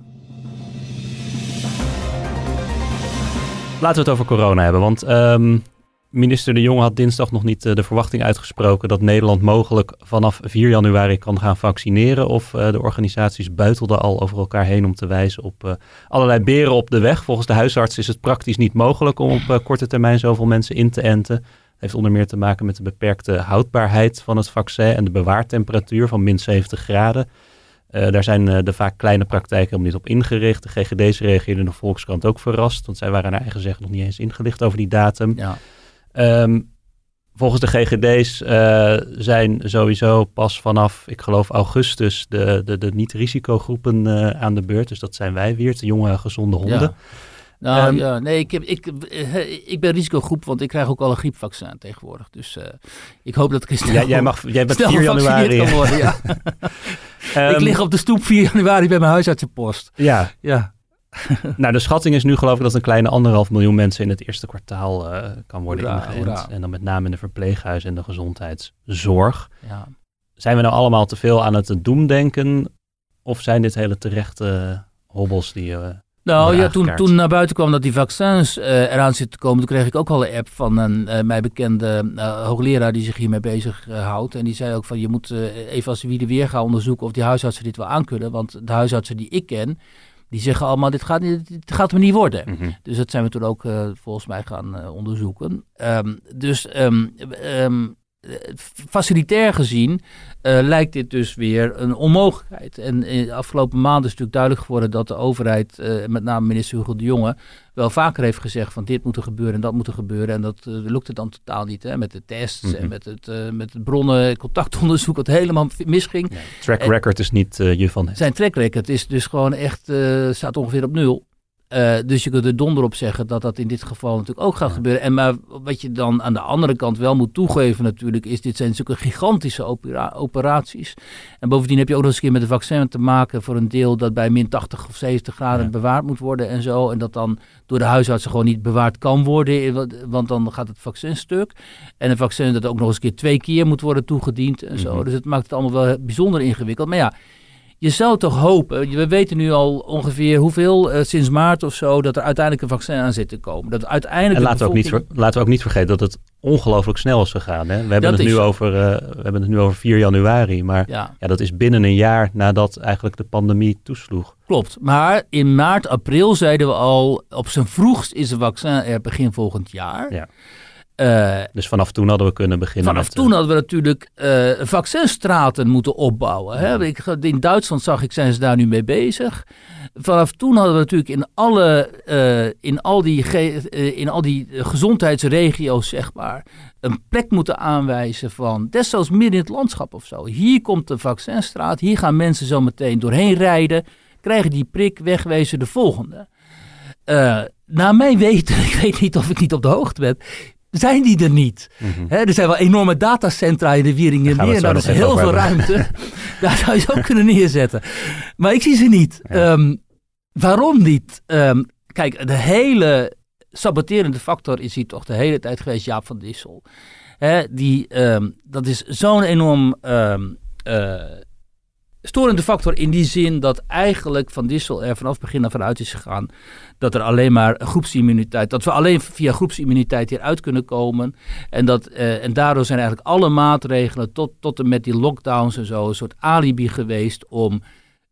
Speaker 2: Laten we het over corona hebben, want um, minister De Jonge had dinsdag nog niet uh, de verwachting uitgesproken dat Nederland mogelijk vanaf 4 januari kan gaan vaccineren. Of de organisaties buitelden al over elkaar heen om te wijzen op allerlei beren op de weg. Volgens de huisarts is het praktisch niet mogelijk om op korte termijn zoveel mensen in te enten heeft onder meer te maken met de beperkte houdbaarheid van het vaccin en de bewaartemperatuur van min 70 graden. Uh, daar zijn uh, de vaak kleine praktijken om niet op ingericht. De GGD's reageerden in de Volkskrant ook verrast, want zij waren naar eigen zeggen nog niet eens ingelicht over die datum. Ja. Um, volgens de GGD's uh, zijn sowieso pas vanaf, ik geloof augustus, de, de, de niet-risicogroepen aan de beurt. Dus dat zijn wij weer, de jonge gezonde honden. Ja.
Speaker 3: Nou um, ja, nee, ik, heb, ik, ik ben risicogroep, want ik krijg ook al een griepvaccin tegenwoordig. Dus uh, ik hoop dat ik snel,
Speaker 2: jij, jij, mag, jij bent 4 januari.
Speaker 3: Kan worden, ja. um, ik lig op de stoep 4 januari bij mijn huisartsenpost.
Speaker 2: Ja.
Speaker 3: ja.
Speaker 2: nou, de schatting is nu geloof ik dat een kleine anderhalf miljoen mensen in het eerste kwartaal uh, kan worden hoera, ingeënt. Hoera. En dan met name in de verpleeghuizen en de gezondheidszorg.
Speaker 3: Ja.
Speaker 2: Zijn we nou allemaal te veel aan het doemdenken? Of zijn dit hele terechte hobbels die... Uh,
Speaker 3: nou ja, toen, toen naar buiten kwam dat die vaccins uh, eraan zitten te komen, toen kreeg ik ook al een app van een uh, mij bekende uh, hoogleraar die zich hiermee bezig houdt. En die zei ook van je moet even als wie de weer gaan onderzoeken of die huisartsen dit wel aankunnen. Want de huisartsen die ik ken, die zeggen allemaal dit gaat, dit gaat me niet worden. Mm -hmm. Dus dat zijn we toen ook volgens mij gaan onderzoeken. Um, dus um, um, facilitair gezien uh, lijkt dit dus weer een onmogelijkheid. En in de afgelopen maanden is natuurlijk duidelijk geworden dat de overheid, uh, met name minister Hugo de Jonge, wel vaker heeft gezegd van dit moet er gebeuren en dat moet er gebeuren. En dat uh, lukt het dan totaal niet. Hè? Met de tests mm -hmm. en met het, met het bronnen contactonderzoek wat helemaal misging.
Speaker 2: Track record en is niet je van.
Speaker 3: Zijn track record is dus gewoon echt, staat ongeveer op nul. Uh, dus je kunt er donder op zeggen dat dat in dit geval natuurlijk ook gaat ja. gebeuren. En maar wat je dan aan de andere kant wel moet toegeven natuurlijk, is dit zijn natuurlijk gigantische opera operaties. En bovendien heb je ook nog eens een keer met een vaccin te maken voor een deel dat bij min 80 of 70 graden ja. bewaard moet worden en zo. En dat dan door de huisartsen gewoon niet bewaard kan worden, want dan gaat het vaccin stuk. En een vaccin dat ook nog eens een keer twee keer moet worden toegediend en zo. Mm -hmm. Dus het maakt het allemaal wel bijzonder ingewikkeld. Maar ja, je zou toch hopen, we weten nu al ongeveer hoeveel, uh, sinds maart of zo, dat er uiteindelijk een vaccin aan zit te komen. Dat uiteindelijk
Speaker 2: en laten, we ook niet, laten we ook niet vergeten dat het ongelooflijk snel is gegaan. Hè? We, hebben het nu over, uh, we hebben het nu over 4 januari, maar ja. ja. dat is binnen een jaar nadat eigenlijk de pandemie toesloeg.
Speaker 3: Klopt, maar in maart, april zeiden we al, op zijn vroegst is een vaccin er begin volgend jaar.
Speaker 2: Ja. Uh, dus vanaf toen hadden we kunnen beginnen.
Speaker 3: Vanaf toen hadden we natuurlijk uh, vaccinstraten moeten opbouwen. Hè? Ik, in Duitsland zag ik, zijn ze daar nu mee bezig. Vanaf toen hadden we natuurlijk in, alle, uh, in, al, die in al die gezondheidsregio's, zeg maar, een plek moeten aanwijzen van, deszelfs midden in het landschap of zo. Hier komt de vaccinstraat, hier gaan mensen zo meteen doorheen rijden, krijgen die prik, wegwezen de volgende. naar mijn weten, ik weet niet of ik niet op de hoogte ben, zijn die er niet. Mm -hmm. er zijn wel enorme datacentra in de Wieringen meer. Nou, dat is heel veel ruimte. Daar zou je ze ook kunnen neerzetten. Maar ik zie ze niet. Ja. Um, waarom niet? Um, kijk, de hele saboterende factor is hier toch de hele tijd geweest Jaap van Dissel. He, die, um, dat is zo'n enorm uh, storende factor in die zin dat eigenlijk Van Dissel er vanaf het begin af uit is gegaan dat er alleen maar groepsimmuniteit, dat we alleen via groepsimmuniteit hieruit kunnen komen. En, dat, uh, en daardoor zijn eigenlijk alle maatregelen tot, tot en met die lockdowns en zo een soort alibi geweest om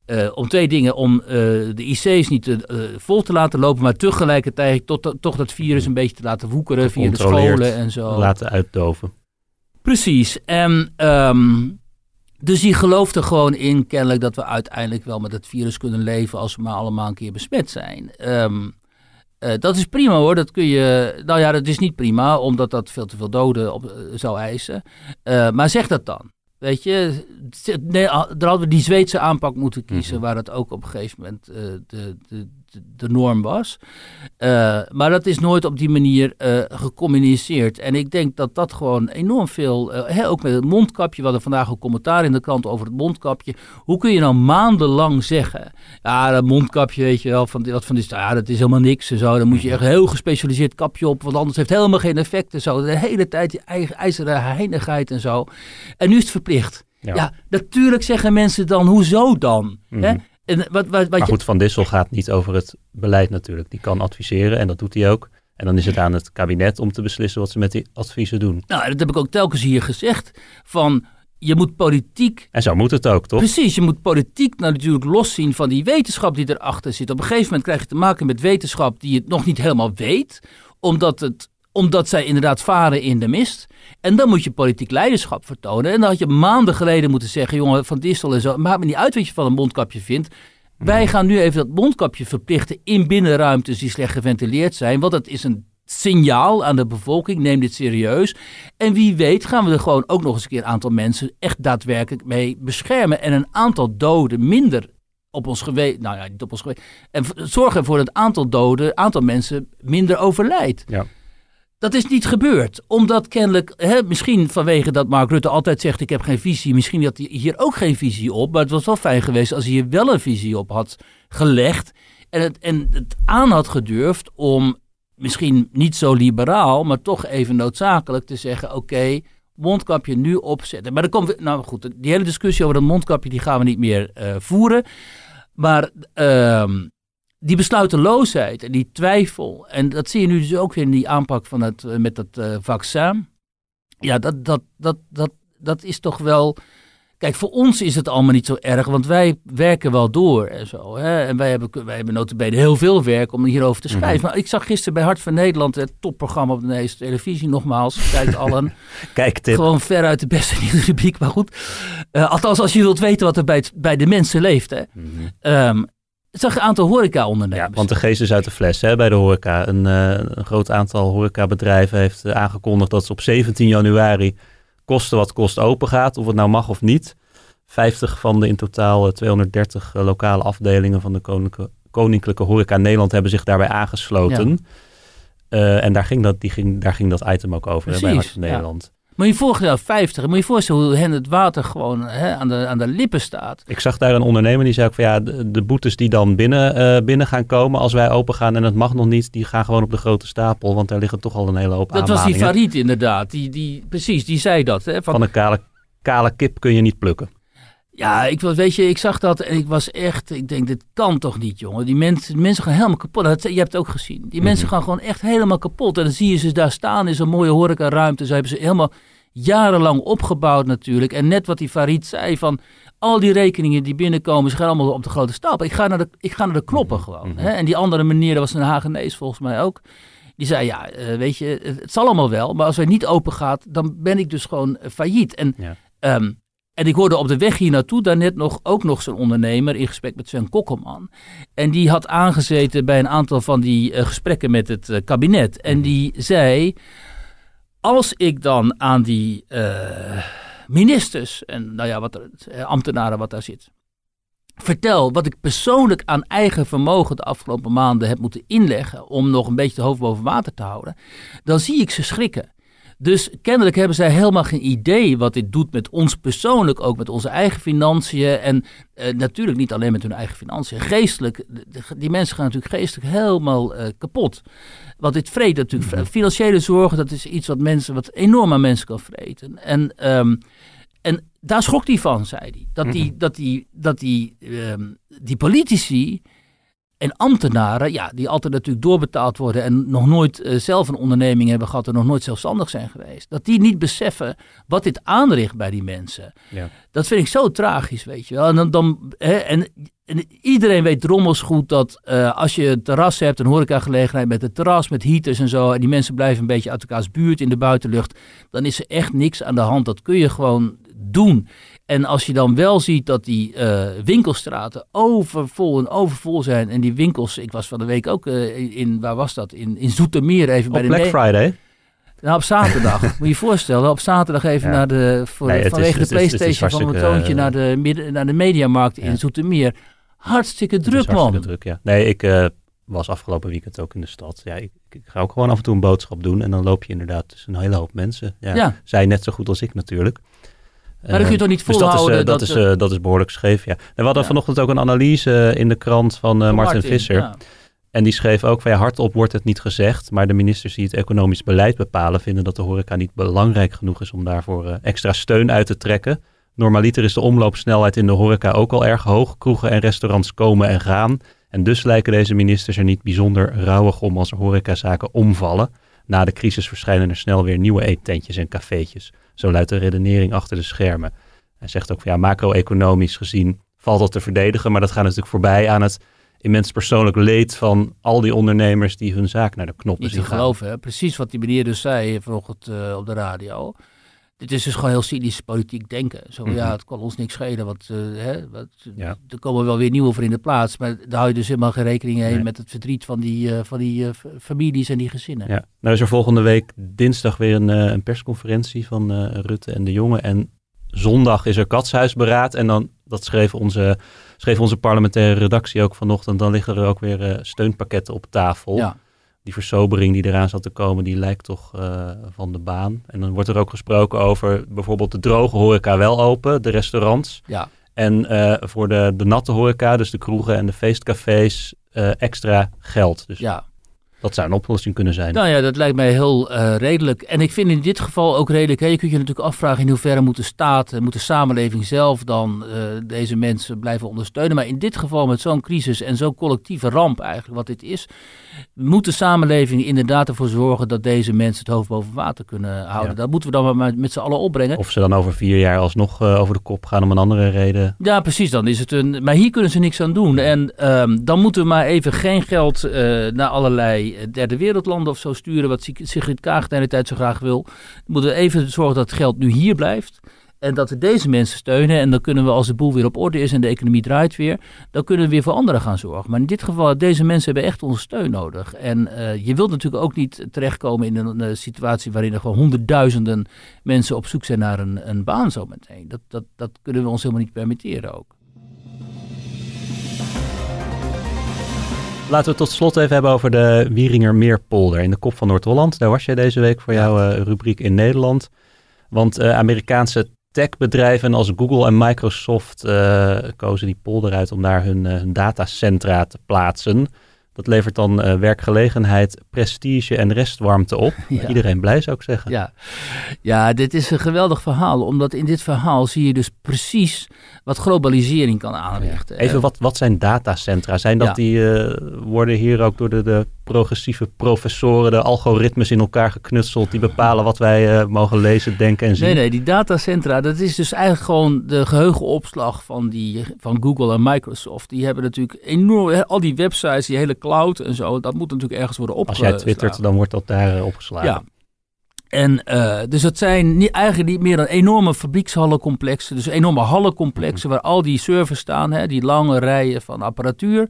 Speaker 3: uh, om twee dingen. Om uh, de IC's niet te, vol te laten lopen, maar tegelijkertijd tot, toch dat virus een beetje te laten woekeren via de scholen en zo.
Speaker 2: Laten uitdoven.
Speaker 3: Precies. En um, dus die gelooft er gewoon in, kennelijk, dat we uiteindelijk wel met het virus kunnen leven als we maar allemaal een keer besmet zijn. Um, dat is prima hoor, dat kun je. Nou ja, dat is niet prima, omdat dat veel te veel doden op, zou eisen. maar zeg dat dan. Weet je, nee, dan hadden we die Zweedse aanpak moeten kiezen, mhm. waar het ook op een gegeven moment de, de, de norm was. Uh, maar dat is nooit op die manier uh, gecommuniceerd. En ik denk dat dat gewoon enorm veel, uh, ook met het mondkapje, we hadden vandaag een commentaar in de krant over het mondkapje. Hoe kun je nou maandenlang zeggen, ja, dat mondkapje, weet je wel, van, dat, van, ja, dat is helemaal niks en zo. Dan moet je echt een heel gespecialiseerd kapje op, want anders heeft het helemaal geen effect en zo. De hele tijd die eigen ijzeren heinigheid en zo. En nu is het verplicht. Ja. natuurlijk zeggen mensen dan, hoezo dan? Hè?
Speaker 2: En wat, wat, wat maar goed, Van Dissel gaat niet over het beleid natuurlijk. Die kan adviseren en dat doet hij ook. En dan is het aan het kabinet om te beslissen wat ze met die adviezen doen.
Speaker 3: Nou, dat heb ik ook telkens hier gezegd. Van je moet politiek.
Speaker 2: En zo moet het ook, toch?
Speaker 3: Precies, je moet politiek nou natuurlijk loszien van die wetenschap die erachter zit. Op een gegeven moment krijg je te maken met wetenschap die het nog niet helemaal weet, omdat, het, omdat zij inderdaad varen in de mist. En dan moet je politiek leiderschap vertonen. En dan had je maanden geleden moeten zeggen, jongen, Van Distel en zo, maakt me niet uit wat je van een mondkapje vindt. Wij gaan nu even dat mondkapje verplichten in binnenruimtes die slecht geventileerd zijn, want dat is een signaal aan de bevolking, neem dit serieus. En wie weet gaan we er gewoon ook nog eens een keer een aantal mensen echt daadwerkelijk mee beschermen en een aantal doden minder op ons geweten, nou ja, niet op ons geweten, en zorgen ervoor dat het aantal doden, aantal mensen minder overlijdt.
Speaker 2: Ja.
Speaker 3: Dat is niet gebeurd. Omdat kennelijk, hè, misschien vanwege dat Mark Rutte altijd zegt: Ik heb geen visie. Misschien had hij hier ook geen visie op. Maar het was wel fijn geweest als hij hier wel een visie op had gelegd. En het, en het aan had gedurfd om misschien niet zo liberaal, maar toch even noodzakelijk te zeggen: Oké, mondkapje nu opzetten. Maar dan komt, nou goed, die hele discussie over dat mondkapje die gaan we niet meer uh, voeren. Maar. Uh, die besluiteloosheid en die twijfel, en dat zie je nu dus ook in die aanpak van het, eh, met dat uh, vaccin. Ja, dat, dat, dat, dat, dat is toch wel. Kijk, voor ons is het allemaal niet zo erg, want wij werken wel door en zo. Hè? En wij hebben, wij hebben notabene heel veel werk om hierover te schrijven. Mhm. Maar ik zag gisteren bij Hart van Nederland, het topprogramma op de Nederlandse televisie, nogmaals, kijkt allen.
Speaker 2: Kijk, tip.
Speaker 3: Gewoon veruit de beste rubriek, maar goed. Uh, althans, als je wilt weten wat er bij, bij de mensen leeft. Hè. Mm um, het zag een aantal horeca-ondernemers.
Speaker 2: Ja, want de geest is uit de fles hè, bij de horeca. Een, uh, een groot aantal horecabedrijven heeft uh, aangekondigd dat ze op 17 januari kosten wat kost open gaat. Of het nou mag of niet. 50 van de in totaal 230 uh, lokale afdelingen van de Koninklijke, Koninklijke Horeca Nederland hebben zich daarbij aangesloten. Ja. Uh, en daar ging, dat, die ging, daar ging dat item ook over hè, bij Hart van Nederland.
Speaker 3: Maar je voorstellen, 50, moet je voorstellen hoe hen het water gewoon hè, aan, de, aan de lippen staat.
Speaker 2: Ik zag daar een ondernemer die zei ook van ja, de, de boetes die dan binnen, uh, binnen gaan komen als wij open gaan en het mag nog niet, die gaan gewoon op de grote stapel, want daar liggen toch al een hele hoop
Speaker 3: Dat was die Farid inderdaad, die, die, precies, die zei dat. Hè,
Speaker 2: van, van een kale, kale kip kun je niet plukken.
Speaker 3: Ja, ik, weet je, ik zag dat en ik was echt, ik denk, dit kan toch niet, jongen. Die mensen, mensen gaan helemaal kapot. Dat, je hebt het ook gezien. Die mm mensen gaan gewoon echt helemaal kapot. En dan zie je ze daar staan in zo'n mooie horeca-ruimte. Ze hebben ze helemaal jarenlang opgebouwd natuurlijk. En net wat die Farid zei van, al die rekeningen die binnenkomen, ze gaan allemaal op de grote stapel. Ik ga naar de, ik ga naar de knoppen mhm. gewoon. Hè? En die andere meneer, dat was een Hagenees volgens mij ook. Die zei, ja, uh, weet je, het zal allemaal wel. Maar als wij niet open gaat, dan ben ik dus gewoon uh, failliet. En ja. um, en ik hoorde op de weg hier naartoe daarnet nog, ook nog zo'n ondernemer in gesprek met Sven Kokkelman. En die had aangezeten bij een aantal van die uh, gesprekken met het uh, kabinet. En die zei, als ik dan aan die uh, ministers en nou ja, wat ambtenaren wat daar zit, vertel wat ik persoonlijk aan eigen vermogen de afgelopen maanden heb moeten inleggen om nog een beetje de hoofd boven water te houden, dan zie ik ze schrikken. Dus kennelijk hebben zij helemaal geen idee wat dit doet met ons persoonlijk, ook met onze eigen financiën. En eh, natuurlijk niet alleen met hun eigen financiën. Geestelijk, die mensen gaan natuurlijk geestelijk helemaal uh, kapot. Want dit vreet natuurlijk. Mhm. Financiële zorgen, dat is iets wat mensen, wat enorm aan mensen kan vreten. En, um, En daar schrok hij van, zei hij. Dat die,
Speaker 2: Mhm.
Speaker 3: dat die, dat die, ehm, die politici en ambtenaren, ja, die altijd natuurlijk doorbetaald worden en nog nooit eh, zelf een onderneming hebben gehad en nog nooit zelfstandig zijn geweest, dat die niet beseffen wat dit aanricht bij die mensen.
Speaker 2: Ja.
Speaker 3: Dat vind ik zo tragisch, weet je wel. En, dan, dan, hè, en, en iedereen weet drommels goed dat eh, als je een terras hebt, een horecagelegenheid met een terras, met heaters en zo, en die mensen blijven een beetje uit elkaars buurt in de buitenlucht, dan is er echt niks aan de hand. Dat kun je gewoon doen. En als je dan wel ziet dat die eh, winkelstraten overvol en overvol zijn. En die winkels, ik was van de week ook eh, in, waar was dat? In, in Zoetermeer even bij
Speaker 2: Op
Speaker 3: de
Speaker 2: Black Friday.
Speaker 3: nou, op zaterdag. Moet je je voorstellen, op zaterdag even
Speaker 2: Ja.
Speaker 3: naar de, voor,
Speaker 2: Nee, het is-
Speaker 3: vanwege de Playstation van mijn
Speaker 2: hartstikke,
Speaker 3: zoontje naar de, midden, naar de Mediamarkt in. Zoetermeer. Hartstikke druk,
Speaker 2: hartstikke
Speaker 3: man.
Speaker 2: druk, ja. Nee, ik eh, was afgelopen weekend ook in de stad. Ja, ik, ik ga ook gewoon af en toe een boodschap doen. En dan loop je inderdaad tussen een hele hoop mensen. Ja,
Speaker 3: Ja.
Speaker 2: Zij net zo goed als ik natuurlijk.
Speaker 3: Maar dan kun je toch niet
Speaker 2: Dus dat is, eh,
Speaker 3: volhouden
Speaker 2: dat,
Speaker 3: dat...
Speaker 2: is, eh, dat is behoorlijk scheef, ja. En we hadden
Speaker 3: Ja.
Speaker 2: vanochtend ook een analyse eh, in de krant van eh,
Speaker 3: van
Speaker 2: Martin, Visser.
Speaker 3: ja.
Speaker 2: En die schreef ook van ja, hardop wordt het niet gezegd. Maar de ministers die het economisch beleid bepalen vinden dat de horeca niet belangrijk genoeg is om daarvoor eh, extra steun uit te trekken. Normaliter is de omloopsnelheid in de horeca ook al erg hoog. Kroegen en restaurants komen en gaan. En dus lijken deze ministers er niet bijzonder rauwig om als horecazaken omvallen. Na de crisis verschijnen er snel weer nieuwe eettentjes en cafeetjes. Zo luidt de redenering achter de schermen. Hij zegt ook van ja, macro-economisch gezien valt dat te verdedigen. Maar dat gaat natuurlijk voorbij aan het immens persoonlijk leed van al die ondernemers die hun zaak naar de knoppen
Speaker 3: Niet te
Speaker 2: zien
Speaker 3: geloven, hè? precies wat die meneer dus zei vanochtend eh, op de radio. Dit is dus gewoon heel cynisch politiek denken. Zo,
Speaker 2: Mhm.
Speaker 3: ja, het kan ons niks schelen, want eh, hè, wat,
Speaker 2: Ja.
Speaker 3: er komen wel weer nieuwe voor in de plaats. Maar daar hou je dus helemaal geen rekening mee
Speaker 2: Nee.
Speaker 3: met het verdriet van die, eh, van die eh, families en die gezinnen.
Speaker 2: Ja. Nou is er volgende week dinsdag weer een, een persconferentie van Rutte en de jongen. En zondag is er katshuisberaad. En dan, dat schreef onze, schreef onze parlementaire redactie ook vanochtend, dan liggen er ook weer steunpakketten op tafel.
Speaker 3: Ja.
Speaker 2: Die versobering die eraan zat te komen, die lijkt toch eh, van de baan. En dan wordt er ook gesproken over bijvoorbeeld de droge horeca wel open, de restaurants.
Speaker 3: Ja.
Speaker 2: En eh, voor de, de natte horeca, dus de kroegen en de feestcafés, eh, extra geld. Dus
Speaker 3: ja.
Speaker 2: Dat zou een oplossing kunnen zijn.
Speaker 3: Nou ja, dat lijkt mij heel eh, redelijk. En ik vind in dit geval ook redelijk. Hè, je kunt je natuurlijk afvragen in hoeverre moet de staat, eh, moet de samenleving zelf dan eh, deze mensen blijven ondersteunen. Maar in dit geval met zo'n crisis en zo'n collectieve ramp eigenlijk, wat dit is, moet de samenleving inderdaad ervoor zorgen dat deze mensen het hoofd boven water kunnen houden.
Speaker 2: Ja.
Speaker 3: Dat moeten we dan maar met z'n allen opbrengen.
Speaker 2: Of ze dan over vier jaar alsnog eh, over de kop gaan om een andere reden.
Speaker 3: Ja, precies. Dan is het een. Maar hier kunnen ze niks aan doen. En ehm, dan moeten we maar even geen geld naar allerlei eh, derde wereldlanden of zo sturen. Wat Sig- Sigrid Kaag de hele tijd zo graag wil. Moeten we even zorgen dat het geld nu hier blijft. En dat we deze mensen steunen. En dan kunnen we, als de boel weer op orde is en de economie draait weer, dan kunnen we weer voor anderen gaan zorgen. Maar in dit geval, deze mensen hebben echt onze steun nodig. En eh, je wilt natuurlijk ook niet terechtkomen in een, eh, situatie waarin er gewoon honderdduizenden mensen op zoek zijn naar een, een baan zometeen. Dat, dat, dat kunnen we ons helemaal niet permitteren ook.
Speaker 2: Laten we het tot slot even hebben over de Wieringermeerpolder in de kop van Noord-Holland. Daar was jij deze week voor jouw eh, rubriek in Nederland. Want eh, Amerikaanse techbedrijven als Google en Microsoft eh, kozen die polder uit om daar hun, hun datacentra te plaatsen. Dat levert dan eh, werkgelegenheid, prestige en restwarmte op.
Speaker 3: Ja.
Speaker 2: Iedereen blij zou ik zeggen.
Speaker 3: Ja. ja, dit is een geweldig verhaal. Omdat in dit verhaal zie je dus precies wat globalisering kan aanrichten.
Speaker 2: Even wat, wat zijn datacentra? Zijn dat
Speaker 3: Ja.
Speaker 2: die, eh, worden hier ook door de, de progressieve professoren, de algoritmes in elkaar geknutseld, die bepalen wat wij eh, mogen lezen, denken en zien?
Speaker 3: Nee, nee, die datacentra, dat is dus eigenlijk gewoon de geheugenopslag van, die, van Google en Microsoft. Die hebben natuurlijk enorm, al die websites, die hele cloud en zo, dat moet natuurlijk ergens worden
Speaker 2: Als
Speaker 3: opgeslagen.
Speaker 2: jij twittert, dan wordt dat daar eh, opgeslagen.
Speaker 3: Ja. En eh, dus het zijn niet, eigenlijk niet meer dan enorme fabriekshallencomplexen. Dus enorme hallencomplexen waar al die servers staan. Hè, die lange rijen van apparatuur.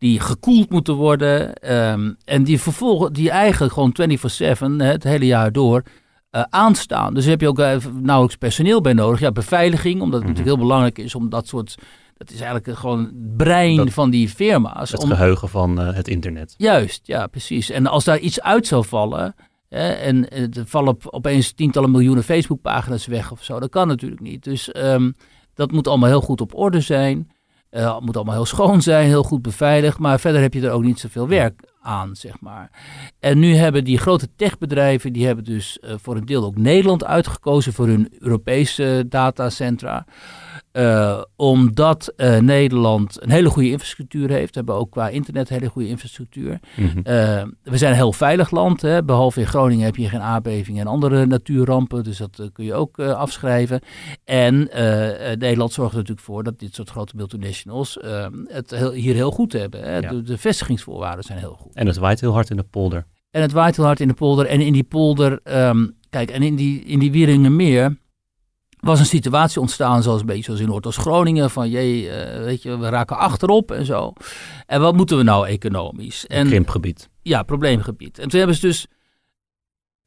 Speaker 3: Die gekoeld moeten worden. ehm, en die vervolgens, die eigenlijk gewoon 24-7, hè, het hele jaar door, eh, aanstaan. Dus daar heb je ook eh, nauwelijks personeel bij nodig. Ja, beveiliging, omdat het
Speaker 2: Mhm.
Speaker 3: natuurlijk heel belangrijk is om dat soort... Dat is eigenlijk gewoon het brein
Speaker 2: Dat-
Speaker 3: van die firma's.
Speaker 2: Het
Speaker 3: om,
Speaker 2: geheugen van eh, het internet.
Speaker 3: Juist, ja, precies. En als daar iets uit zou vallen, hè, en eh, er vallen op, opeens tientallen miljoenen Facebookpagina's weg of zo, dat kan natuurlijk niet. Dus ehm, dat moet allemaal heel goed op orde zijn. Eh, het moet allemaal heel schoon zijn, heel goed beveiligd. Maar verder heb je er ook niet zoveel werk aan, zeg maar. En nu hebben die grote techbedrijven, die hebben dus eh, voor een deel ook Nederland uitgekozen voor hun Europese datacentra. Uh, omdat uh, Nederland een hele goede infrastructuur heeft. We hebben ook qua internet een hele goede infrastructuur. Mm -hmm. uh, we zijn een heel veilig land. Hè? Behalve in Groningen heb je geen aardbevingen en andere natuurrampen. Dus dat kun je ook afschrijven. En Nederland zorgt er natuurlijk voor dat dit soort grote multinationals het heel, hier heel goed hebben. Hè? Ja. De, de, vestigingsvoorwaarden zijn heel goed.
Speaker 2: En het waait heel hard in de polder.
Speaker 3: En het waait heel hard in de polder. En in die polder, um, kijk, en in die, in die Wieringenmeer was een situatie ontstaan, zoals een beetje zoals in Noordoost-Groningen, van jee, uh, weet je, we raken achterop en zo. En wat moeten we nou economisch?
Speaker 2: En, Krimpgebied.
Speaker 3: Ja, probleemgebied. En toen hebben ze dus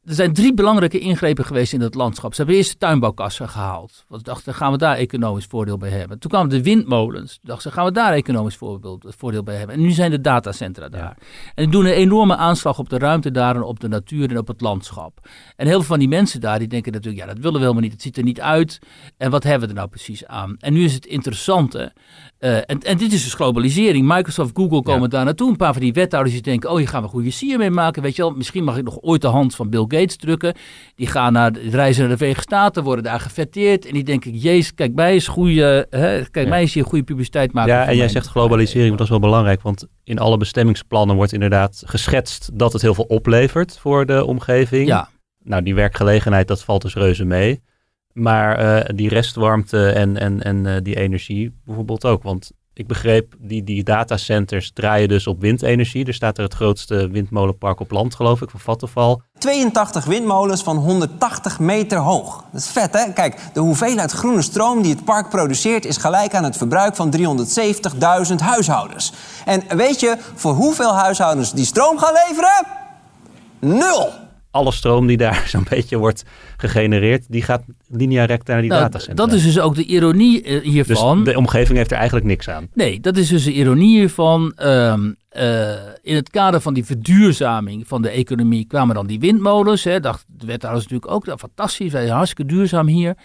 Speaker 3: er zijn drie belangrijke ingrepen geweest in het landschap. Ze hebben eerst de tuinbouwkassen gehaald. Want ze dachten, gaan we daar economisch voordeel bij hebben. Toen kwamen de windmolens. Toen dachten ze, gaan we daar economisch voordeel bij hebben. En nu zijn de datacentra daar. Ja. En die doen een enorme aanslag op de ruimte daar en op de natuur en op het landschap. En heel veel van die mensen daar, die denken natuurlijk, ja, dat willen we helemaal niet. Het ziet er niet uit. En wat hebben we er nou precies aan? En nu is het interessante. Uh, en, en dit is dus globalisering. Microsoft, Google komen ja. daar naartoe. Een paar van die wethouders die denken, oh, hier gaan we goede sier mee maken. Weet je wel, misschien mag ik nog ooit de hand van Bill Gates drukken. Die gaan naar, reizen naar de Verenigde Staten, worden daar gefetteerd. En die denken, jezus, kijk mij eens goede, hè, kijk ja. mij eens hier goede publiciteit maken.
Speaker 2: Ja, en jij zegt globalisering, want dat is wel belangrijk. Want in alle bestemmingsplannen wordt inderdaad geschetst dat het heel veel oplevert voor de omgeving.
Speaker 3: Ja.
Speaker 2: Nou, die werkgelegenheid, dat valt dus reuze mee. Maar uh, die restwarmte en, en, en uh, die energie bijvoorbeeld ook. Want ik begreep, die, die datacenters draaien dus op windenergie. Er staat er het grootste windmolenpark op land, geloof ik, van Vattenfall.
Speaker 5: 82 windmolens van 180 meter hoog. Dat is vet, hè? Kijk, de hoeveelheid groene stroom die het park produceert... is gelijk aan het verbruik van 370.000 huishoudens. En weet je voor hoeveel huishoudens die stroom gaan leveren? Nul!
Speaker 2: alle stroom die daar zo'n beetje wordt gegenereerd, die gaat linea recta naar die
Speaker 3: nou,
Speaker 2: datacentra.
Speaker 3: Dat is dus ook de ironie uh, hiervan.
Speaker 2: Dus de omgeving heeft er eigenlijk niks aan.
Speaker 3: Nee, dat is dus de ironie hiervan. Um, uh, in het kader van die verduurzaming van de economie kwamen dan die windmolens. Hè, dacht de wethouders natuurlijk ook, dat fantastisch, wij zijn hartstikke duurzaam hier.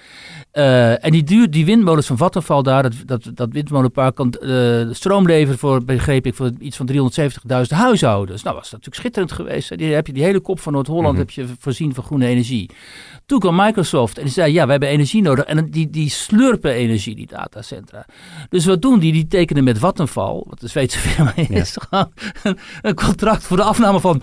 Speaker 3: Uh, en die, duur, die windmolens van Vattenfall daar, dat, dat, dat windmolenpark kan uh, stroom leveren voor, begreep ik, voor iets van 370.000 huishoudens. Nou was dat natuurlijk schitterend geweest. Hè. Die, heb je die hele kop van Noord-Holland mm -hmm. heb je voorzien van groene energie. Toen kwam Microsoft en die zei, ja, we hebben energie nodig. En die, die slurpen energie, die datacentra. Dus wat doen die? Die tekenen met Vattenfall, wat de Zweedse firma is, ja. een, een contract voor de afname van 100%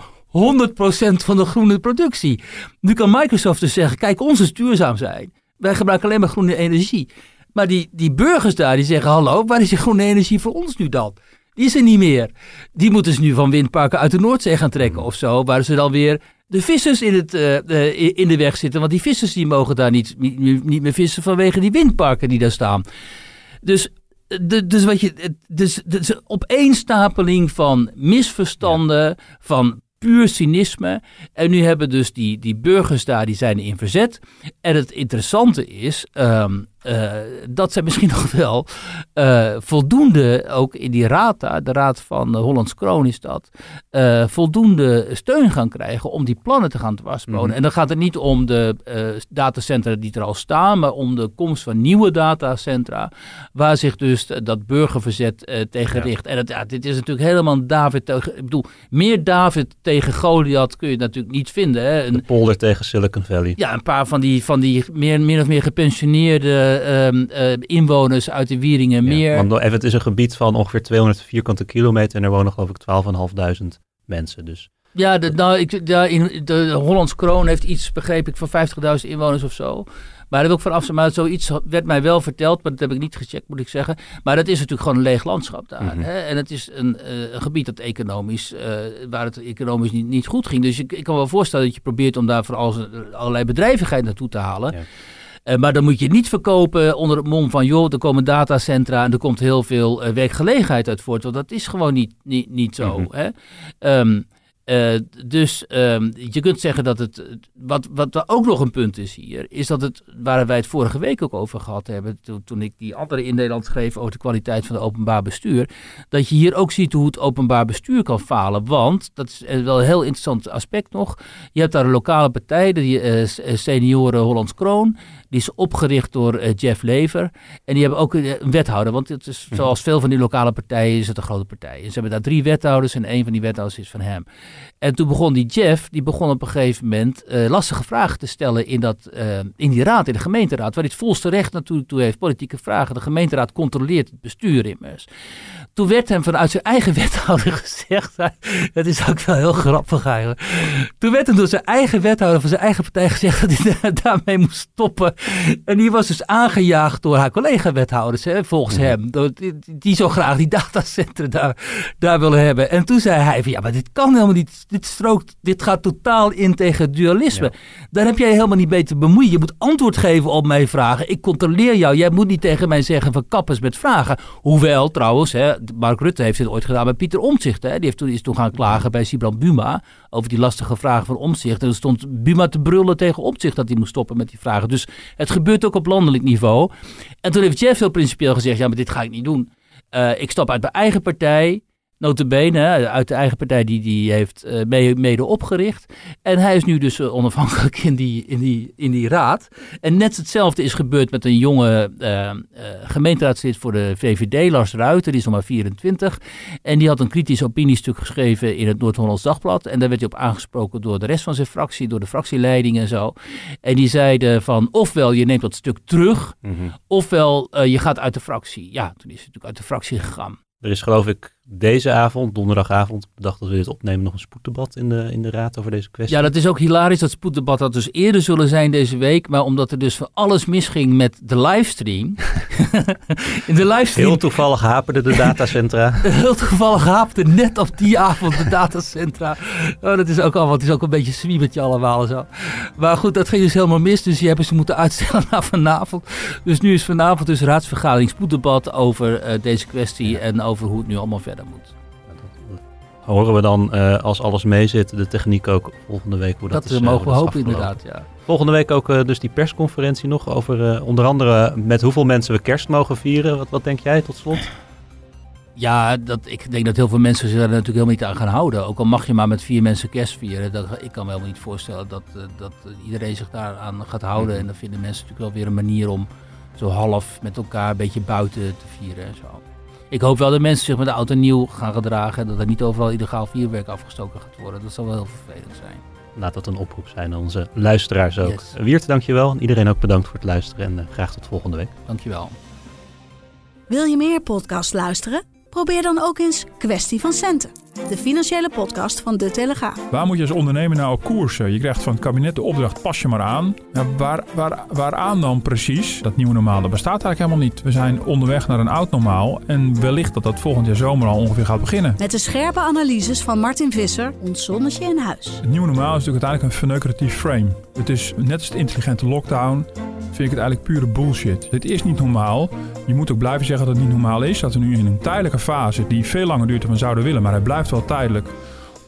Speaker 3: van de groene productie. Nu kan Microsoft dus zeggen, kijk, ons is duurzaam zijn. Wij gebruiken alleen maar groene energie. Maar die, die burgers daar, die zeggen, hallo, waar is die groene energie voor ons nu dan? Die is er niet meer. Die moeten ze nu van windparken uit de Noordzee gaan trekken of zo. Waar ze dan weer de vissers in, het, uh, uh, in de weg zitten. Want die vissers die mogen daar niet, niet, niet meer vissen vanwege die windparken die daar staan. Dus, de, dus wat je, dus, dus opeenstapeling van misverstanden, ja. van puur cynisme. En nu hebben dus die, die burgers daar, die zijn in verzet. En het interessante is, um, uh, dat zij misschien nog wel uh, voldoende, ook in die raad de raad van de Hollands Kroon is dat, uh, voldoende steun gaan krijgen om die plannen te gaan dwarsbonen. Mm -hmm. En dan gaat het niet om de datacentra die er al staan, maar om de komst van nieuwe datacentra, waar zich dus dat burgerverzet tegen richt. Ja. En ja, dit is natuurlijk helemaal David tegen, ik bedoel, meer David tegen Goliath kun je natuurlijk niet vinden. Hè?
Speaker 2: Een, de polder tegen Silicon Valley.
Speaker 3: Ja, een paar van die, van die meer, meer of meer gepensioneerde inwoners uit de Wieringen meer.
Speaker 2: Ja, want het is een gebied van ongeveer 200 vierkante kilometer en er wonen geloof ik 12.500 mensen. Dus.
Speaker 3: Ja, de, nou, ik, ja in, de Hollands Kroon heeft iets, begreep ik, van 50.000 inwoners of zo. Maar daar wil ik van af maar zoiets werd mij wel verteld, maar dat heb ik niet gecheckt, moet ik zeggen. Maar dat is natuurlijk gewoon een leeg landschap daar. Mm -hmm. hè? En het is een, uh, een gebied dat economisch, uh, waar het economisch niet, niet goed ging. Dus ik, ik kan me wel voorstellen dat je probeert om daar voor allerlei bedrijvigheid naartoe te halen. Ja. Uh, maar dan moet je het niet verkopen onder het mom van, joh, er komen datacentra en er komt heel veel uh, werkgelegenheid uit voort. Want dat is gewoon niet, niet, niet zo. Mm -hmm. hè? Um, Uh, dus um, je kunt zeggen dat het. Wat, wat ook nog een punt is hier, is dat het. Waar wij het vorige week ook over gehad hebben. Toen, toen ik die andere in Nederland schreef over de kwaliteit van het openbaar bestuur. Dat je hier ook ziet hoe het openbaar bestuur kan falen. Want, dat is wel een heel interessant aspect nog. Je hebt daar een lokale partij, de uh, Senioren Hollands Kroon. Die is opgericht door uh, Jeff Lever. En die hebben ook een wethouder. Want het is, mhm. zoals veel van die lokale partijen is het een grote partij. En ze hebben daar drie wethouders en een van die wethouders is van hem. En toen begon die Jeff, die begon op een gegeven moment uh, lastige vragen te stellen in, dat, uh, in die raad, in de gemeenteraad. Waar hij het volste recht natuurlijk toe heeft, politieke vragen. De gemeenteraad controleert het bestuur immers. Toen werd hem vanuit zijn eigen wethouder gezegd, dat is ook wel heel grappig eigenlijk. Toen werd hem door zijn eigen wethouder van zijn eigen partij gezegd dat hij daarmee moest stoppen. En die was dus aangejaagd door haar collega-wethouders, hè, volgens hem. Die, die zo graag die datacentrum daar, daar willen hebben. En toen zei hij van ja, maar dit kan helemaal niet. Dit strookt, dit gaat totaal in tegen dualisme. Daar heb jij helemaal niet mee te bemoeien. Je moet antwoord geven op mijn vragen. Ik controleer jou. Jij moet niet tegen mij zeggen van kappers met vragen. Hoewel trouwens, hè, Mark Rutte heeft dit ooit gedaan bij Pieter Omtzigt. Hè. Die heeft toen, is toen gaan klagen bij Sibrand Buma over die lastige vragen van Omtzigt. En er stond Buma te brullen tegen Omtzigt dat hij moest stoppen met die vragen. Dus het gebeurt ook op landelijk niveau. En toen heeft Jeff heel principieel gezegd, ja, maar dit ga ik niet doen. Uh, ik stap uit mijn eigen partij. Notabene, uit de eigen partij die die heeft uh, mede opgericht. En hij is nu dus uh, onafhankelijk in die, in, die, in die raad. En net hetzelfde is gebeurd met een jonge uh, gemeenteraadslid voor de VVD, Lars Ruiter, die is nog maar 24. En die had een kritisch opiniestuk geschreven in het Noord-Hollands Dagblad. En daar werd hij op aangesproken door de rest van zijn fractie, door de fractieleiding en zo. En die zeiden van, ofwel je neemt dat stuk terug, mm -hmm. ofwel je gaat uit de fractie. Ja, toen is hij natuurlijk uit de fractie gegaan.
Speaker 2: Er is geloof ik deze avond, donderdagavond, bedacht dat we dit opnemen, nog een spoeddebat in de, in de raad over deze kwestie.
Speaker 3: Ja, dat is ook hilarisch. Dat spoeddebat had dus eerder zullen zijn deze week. Maar omdat er dus van alles misging met de livestream.
Speaker 2: in de livestream. Heel toevallig haperde de datacentra.
Speaker 3: Heel toevallig haperde net op die avond de datacentra. Oh, dat is ook al, het is ook een beetje zwiebertje allemaal zo. Maar goed, dat ging dus helemaal mis. Dus die hebben ze moeten uitstellen naar vanavond. Dus nu is vanavond dus raadsvergadering spoeddebat over uh, deze kwestie. En over hoe het nu allemaal verder moet.
Speaker 2: Horen we dan, uh, als alles meezit, de techniek ook volgende week hoe dat,
Speaker 3: dat
Speaker 2: is?
Speaker 3: Dat uh, mogen we hopen inderdaad, ja.
Speaker 2: Volgende week ook uh, dus die persconferentie nog over onder andere met hoeveel mensen we kerst mogen vieren. Wat, wat denk jij tot slot?
Speaker 3: Ja, dat, ik denk dat heel veel mensen zich daar natuurlijk helemaal niet aan gaan houden. Ook al mag je maar met vier mensen kerst vieren. Dat, ik kan me helemaal niet voorstellen dat, dat iedereen zich daar aan gaat houden. Mm. En dan vinden mensen natuurlijk wel weer een manier om zo half met elkaar een beetje buiten te vieren en zo. Ik hoop wel dat mensen zich met de auto nieuw gaan gedragen. En dat er niet overal illegaal vuurwerk afgestoken gaat worden. Dat zal wel heel vervelend zijn.
Speaker 2: Laat dat een oproep zijn aan onze luisteraars ook. Yes. Wiert, dankjewel. En iedereen ook bedankt voor het luisteren. En uh, graag tot volgende week.
Speaker 3: Dankjewel.
Speaker 6: Wil je meer podcast luisteren? Probeer dan ook eens Kwestie van Centen. De financiële podcast van De Telegraaf.
Speaker 7: Waar moet je als ondernemer nou op koersen? Je krijgt van het kabinet de opdracht, pas je maar aan. Waar, waar, waaraan dan precies? Dat nieuwe normaal, dat bestaat eigenlijk helemaal niet. We zijn onderweg naar een oud normaal. En wellicht dat dat volgend jaar zomer al ongeveer gaat beginnen.
Speaker 6: Met de scherpe analyses van Martin Visser, ons zonnetje in huis.
Speaker 7: Het nieuwe normaal is natuurlijk uiteindelijk een verneukeratief frame. Het is net als de intelligente lockdown vind ik het eigenlijk pure bullshit. Dit is niet normaal. Je moet ook blijven zeggen dat het niet normaal is. Dat we nu in een tijdelijke fase die veel langer duurt dan we zouden willen, maar hij blijft wel tijdelijk,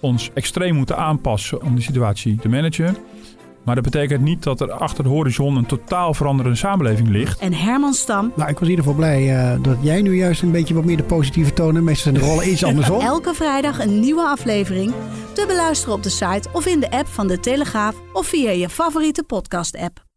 Speaker 7: ons extreem moeten aanpassen om de situatie te managen. Maar dat betekent niet dat er achter de horizon een totaal veranderende samenleving ligt.
Speaker 6: En Herman Stam.
Speaker 8: Nou, ik was in ieder geval blij uh, dat jij nu juist een beetje wat meer de positieve tonen. Meestal zijn de rollen iets andersom.
Speaker 6: Elke vrijdag een nieuwe aflevering. Te beluisteren op de site of in de app van De Telegraaf of via je favoriete podcast-app.